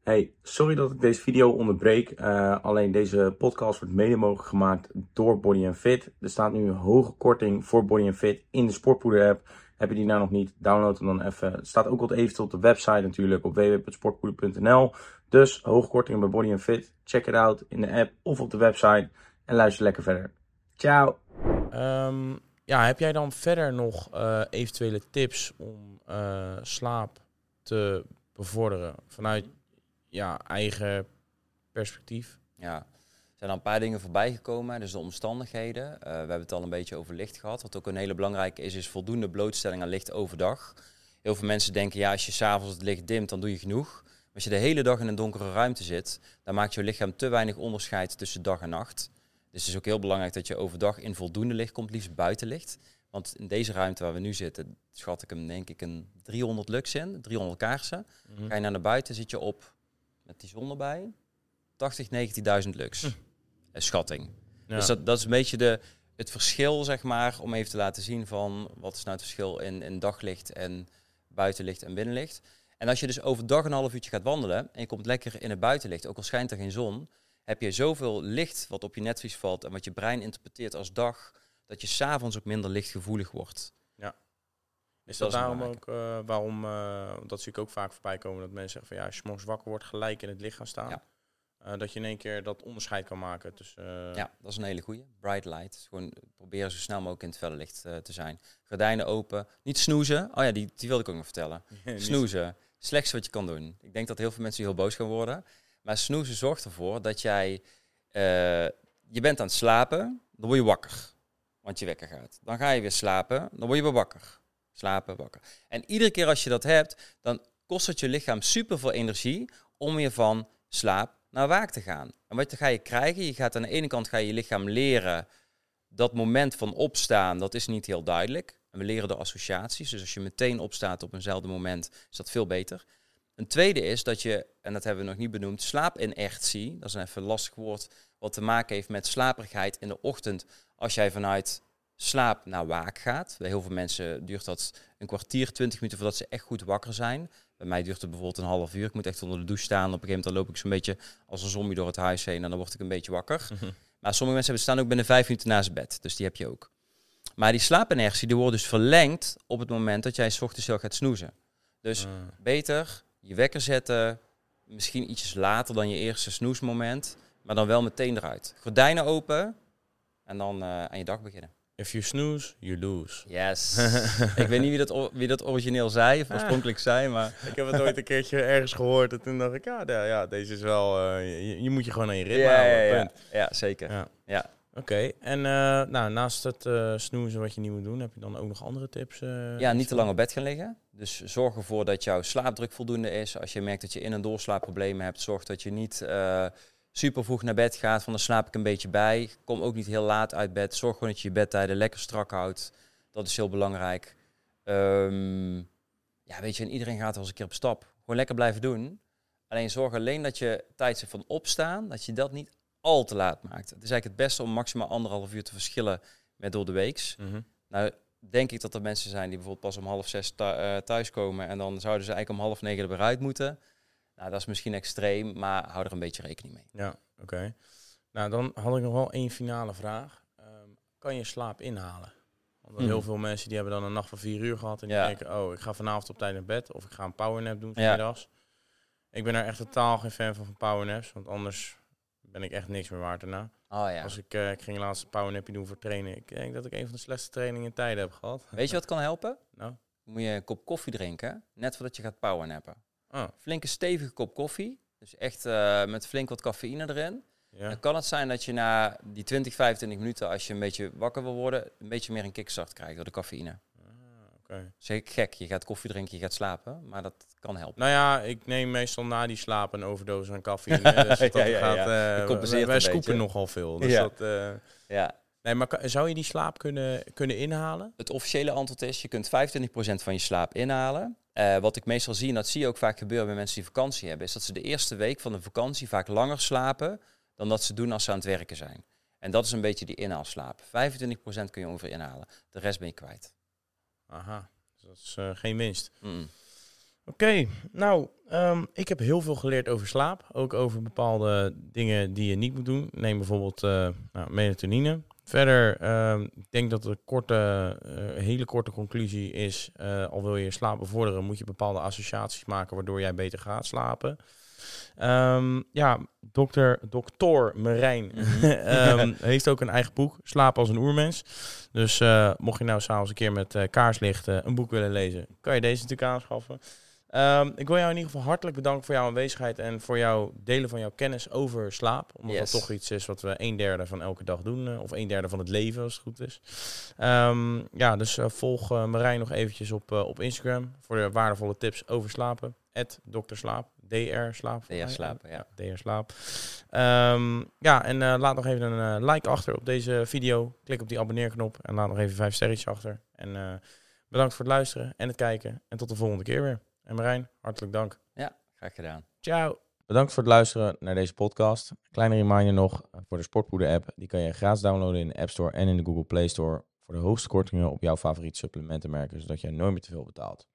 Hey, sorry dat ik deze video onderbreek. Uh, alleen deze podcast wordt mede mogelijk gemaakt door Body Fit. Er staat nu een hoge korting voor Body Fit in de Sportpoeder app. Heb je die nou nog niet? Download hem dan even. Het staat ook wat eventueel op de website natuurlijk op www.sportpoeder.nl. Dus hoge kortingen bij Body Fit. Check it out in de app of op de website. En luister lekker verder. Ciao! Um, ja, heb jij dan verder nog uh, eventuele tips om uh, slaap te bevorderen vanuit ja, eigen perspectief? Ja, er zijn al een paar dingen voorbij gekomen. Dus de omstandigheden. Uh, we hebben het al een beetje over licht gehad. Wat ook een hele belangrijke is, is voldoende blootstelling aan licht overdag. Heel veel mensen denken, ja, als je s'avonds het licht dimt, dan doe je genoeg. Maar als je de hele dag in een donkere ruimte zit, dan maakt je lichaam te weinig onderscheid tussen dag en nacht. Dus het is ook heel belangrijk dat je overdag in voldoende licht komt, liefst buitenlicht. Want in deze ruimte waar we nu zitten, schat ik hem denk ik een 300 lux in, 300 kaarsen. Mm -hmm. Ga je naar, naar buiten, zit je op, met die zon erbij, 80, 90.000 lux. Hm. Schatting. Ja. Dus dat, dat is een beetje de, het verschil, zeg maar, om even te laten zien van wat is nou het verschil in, in daglicht en buitenlicht en binnenlicht. En als je dus overdag een half uurtje gaat wandelen en je komt lekker in het buitenlicht, ook al schijnt er geen zon, heb je zoveel licht wat op je netvlies valt en wat je brein interpreteert als dag, dat je s'avonds ook minder lichtgevoelig wordt. Ja. Is dat, dat daarom ook, uh, waarom, uh, dat zie ik ook vaak voorbij komen, dat mensen zeggen van ja, als je morgens wakker wordt, gelijk in het licht gaan staan. Ja. Uh, dat je in één keer dat onderscheid kan maken tussen... Ja, dat is een hele goede. Bright light. Gewoon proberen zo snel mogelijk in het felle licht te zijn. Gordijnen open. Niet snoezen. Oh ja, die, die wilde ik ook nog vertellen. <laughs> snoezen. Slechtste wat je kan doen. Ik denk dat heel veel mensen heel boos gaan worden. Maar snoezen zorgt ervoor dat jij, uh, je bent aan het slapen, dan word je wakker. Want je wekker gaat. Dan ga je weer slapen, dan word je weer wakker. Slapen, wakker. En iedere keer als je dat hebt, dan kost het je lichaam super veel energie om weer van slaap naar waak te gaan. En wat ga je krijgen? Je gaat aan de ene kant ga je, je lichaam leren dat moment van opstaan, dat is niet heel duidelijk. En we leren de associaties. Dus als je meteen opstaat op eenzelfde moment, is dat veel beter. Een tweede is dat je, en dat hebben we nog niet benoemd, slaapinertie, dat is een even lastig woord, wat te maken heeft met slaperigheid in de ochtend. Als jij vanuit slaap naar waak gaat. Bij heel veel mensen duurt dat een kwartier, twintig minuten voordat ze echt goed wakker zijn. Bij mij duurt het bijvoorbeeld een half uur. Ik moet echt onder de douche staan. Op een gegeven moment loop ik zo'n beetje als een zombie door het huis heen en dan word ik een beetje wakker. Mhm. Maar sommige mensen hebben staan ook binnen vijf minuten naast bed. Dus die heb je ook. Maar die slaapinertie die wordt dus verlengd op het moment dat jij s ochtends heel gaat snoezen. Dus ah. beter je wekker zetten, misschien ietsjes later dan je eerste snoesmoment, maar dan wel meteen eruit. Gordijnen open en dan eh, aan je dag beginnen. If you snooze, you lose. Yes. <laughs> ik weet niet wie dat, wie dat origineel zei, of oorspronkelijk zei, maar Ik heb het ooit een keertje ergens gehoord en toen dacht ik, ja, ja, ja, deze is wel, eh, je, je moet je gewoon aan je ritme ja, houden. ja, ja. punt. ja, zeker. Ja. Ja. Oké, en eh, nou, naast het eh, snoezen wat je niet moet doen, heb je dan ook nog andere tips? eh, Ja, niet te lang op bed gaan liggen. Dus zorg ervoor dat jouw slaapdruk voldoende is. Als je merkt dat je in- en doorslaapproblemen hebt, zorg dat je niet eh, super vroeg naar bed gaat. Van dan slaap ik een beetje bij. Kom ook niet heel laat uit bed. Zorg gewoon dat je je bedtijden lekker strak houdt. Dat is heel belangrijk. Ehm, ja, weet je, en iedereen gaat wel eens een keer op stap. Gewoon lekker blijven doen. Alleen zorg alleen dat je tijdstip van opstaan, dat je dat niet al te laat maakt. Het is eigenlijk het beste om maximaal anderhalf uur te verschillen met door de weeks. Mhm. Nou, denk ik dat er mensen zijn die bijvoorbeeld pas om half zes eh, thuiskomen en dan zouden ze eigenlijk om half negen er weer uit moeten. Nou, dat is misschien extreem, maar hou er een beetje rekening mee. Ja, oké. Nou, dan had ik nog wel één finale vraag. Ehm, kan je slaap inhalen? Want Mhm. heel veel mensen die hebben dan een nacht van vier uur gehad en die Ja. denken, oh, ik ga vanavond op tijd naar bed of ik ga een powernap doen Ja. vanmiddags. Ik ben er echt totaal geen fan van van powernaps, want anders ben ik echt niks meer waard daarna. Oh ja. Als ik, eh, ik ging laatst een powernapje doen voor trainen. Ik denk dat ik een van de slechtste trainingen in tijden heb gehad. Weet je wat kan helpen? Nou, moet je een kop koffie drinken, net voordat je gaat powernappen. oh, Flinke stevige kop koffie, dus echt eh, met flink wat cafeïne erin. ja. Dan kan het zijn dat je na die 20, 25 minuten, als je een beetje wakker wil worden, een beetje meer een kickstart krijgt door de cafeïne. Zeg ik gek, je gaat koffie drinken, je gaat slapen, maar dat kan helpen. Nou ja, ik neem meestal na die slaap een overdosis aan cafeïne. <laughs> Dus dat Ja, ja, gaat, ja. eh, wij wij een scoepen beetje. nogal veel. Dus Ja. dat, eh, Ja, nee, maar zou je die slaap kunnen, kunnen inhalen? Het officiële antwoord is, je kunt 25% van je slaap inhalen. Eh, wat ik meestal zie, en dat zie je ook vaak gebeuren bij mensen die vakantie hebben, is dat ze de eerste week van de vakantie vaak langer slapen dan dat ze doen als ze aan het werken zijn. En dat is een beetje die inhaalslaap. 25% kun je ongeveer inhalen. De rest ben je kwijt. Aha, dus dat is eh, geen winst. Mm. Oké, nou, ehm, ik heb heel veel geleerd over slaap. Ook over bepaalde dingen die je niet moet doen. Neem bijvoorbeeld eh, nou, melatonine. Verder, ehm, ik denk dat de korte, eh, hele korte conclusie is, al wil je je slaap bevorderen, moet je bepaalde associaties maken waardoor jij beter gaat slapen. Ehm, ja, dokter, dokter Marijn <laughs> ehm, heeft ook een eigen boek, Slaap als een oermens. Dus eh, mocht je nou s'avonds een keer met eh, kaarslicht een boek willen lezen, kan je deze natuurlijk aanschaffen. Ehm, ik wil jou in ieder geval hartelijk bedanken voor jouw aanwezigheid en voor jouw delen van jouw kennis over slaap. Omdat Yes. dat toch iets is wat we een derde van elke dag doen, eh, of een derde van het leven als het goed is. Ja, dus volg Marijn nog eventjes op, op Instagram voor de waardevolle tips over slapen. Dr. Slaap, DR Slaap. DR. Slapen, ja. DR Slaap. Ehm, ja, en eh, laat nog even een eh, like achter op deze video. Klik op die abonneerknop en laat nog even vijf sterretjes achter. En eh, bedankt voor het luisteren en het kijken. En tot de volgende keer weer. En Marijn, hartelijk dank. Graag gedaan. Ciao. Bedankt voor het luisteren naar deze podcast. Kleine reminder nog voor de Sportpoeder app. Die kan je gratis downloaden in de App Store en in de Google Play Store. Voor de hoogste kortingen op jouw favoriete supplementenmerken, zodat jij nooit meer te veel betaalt.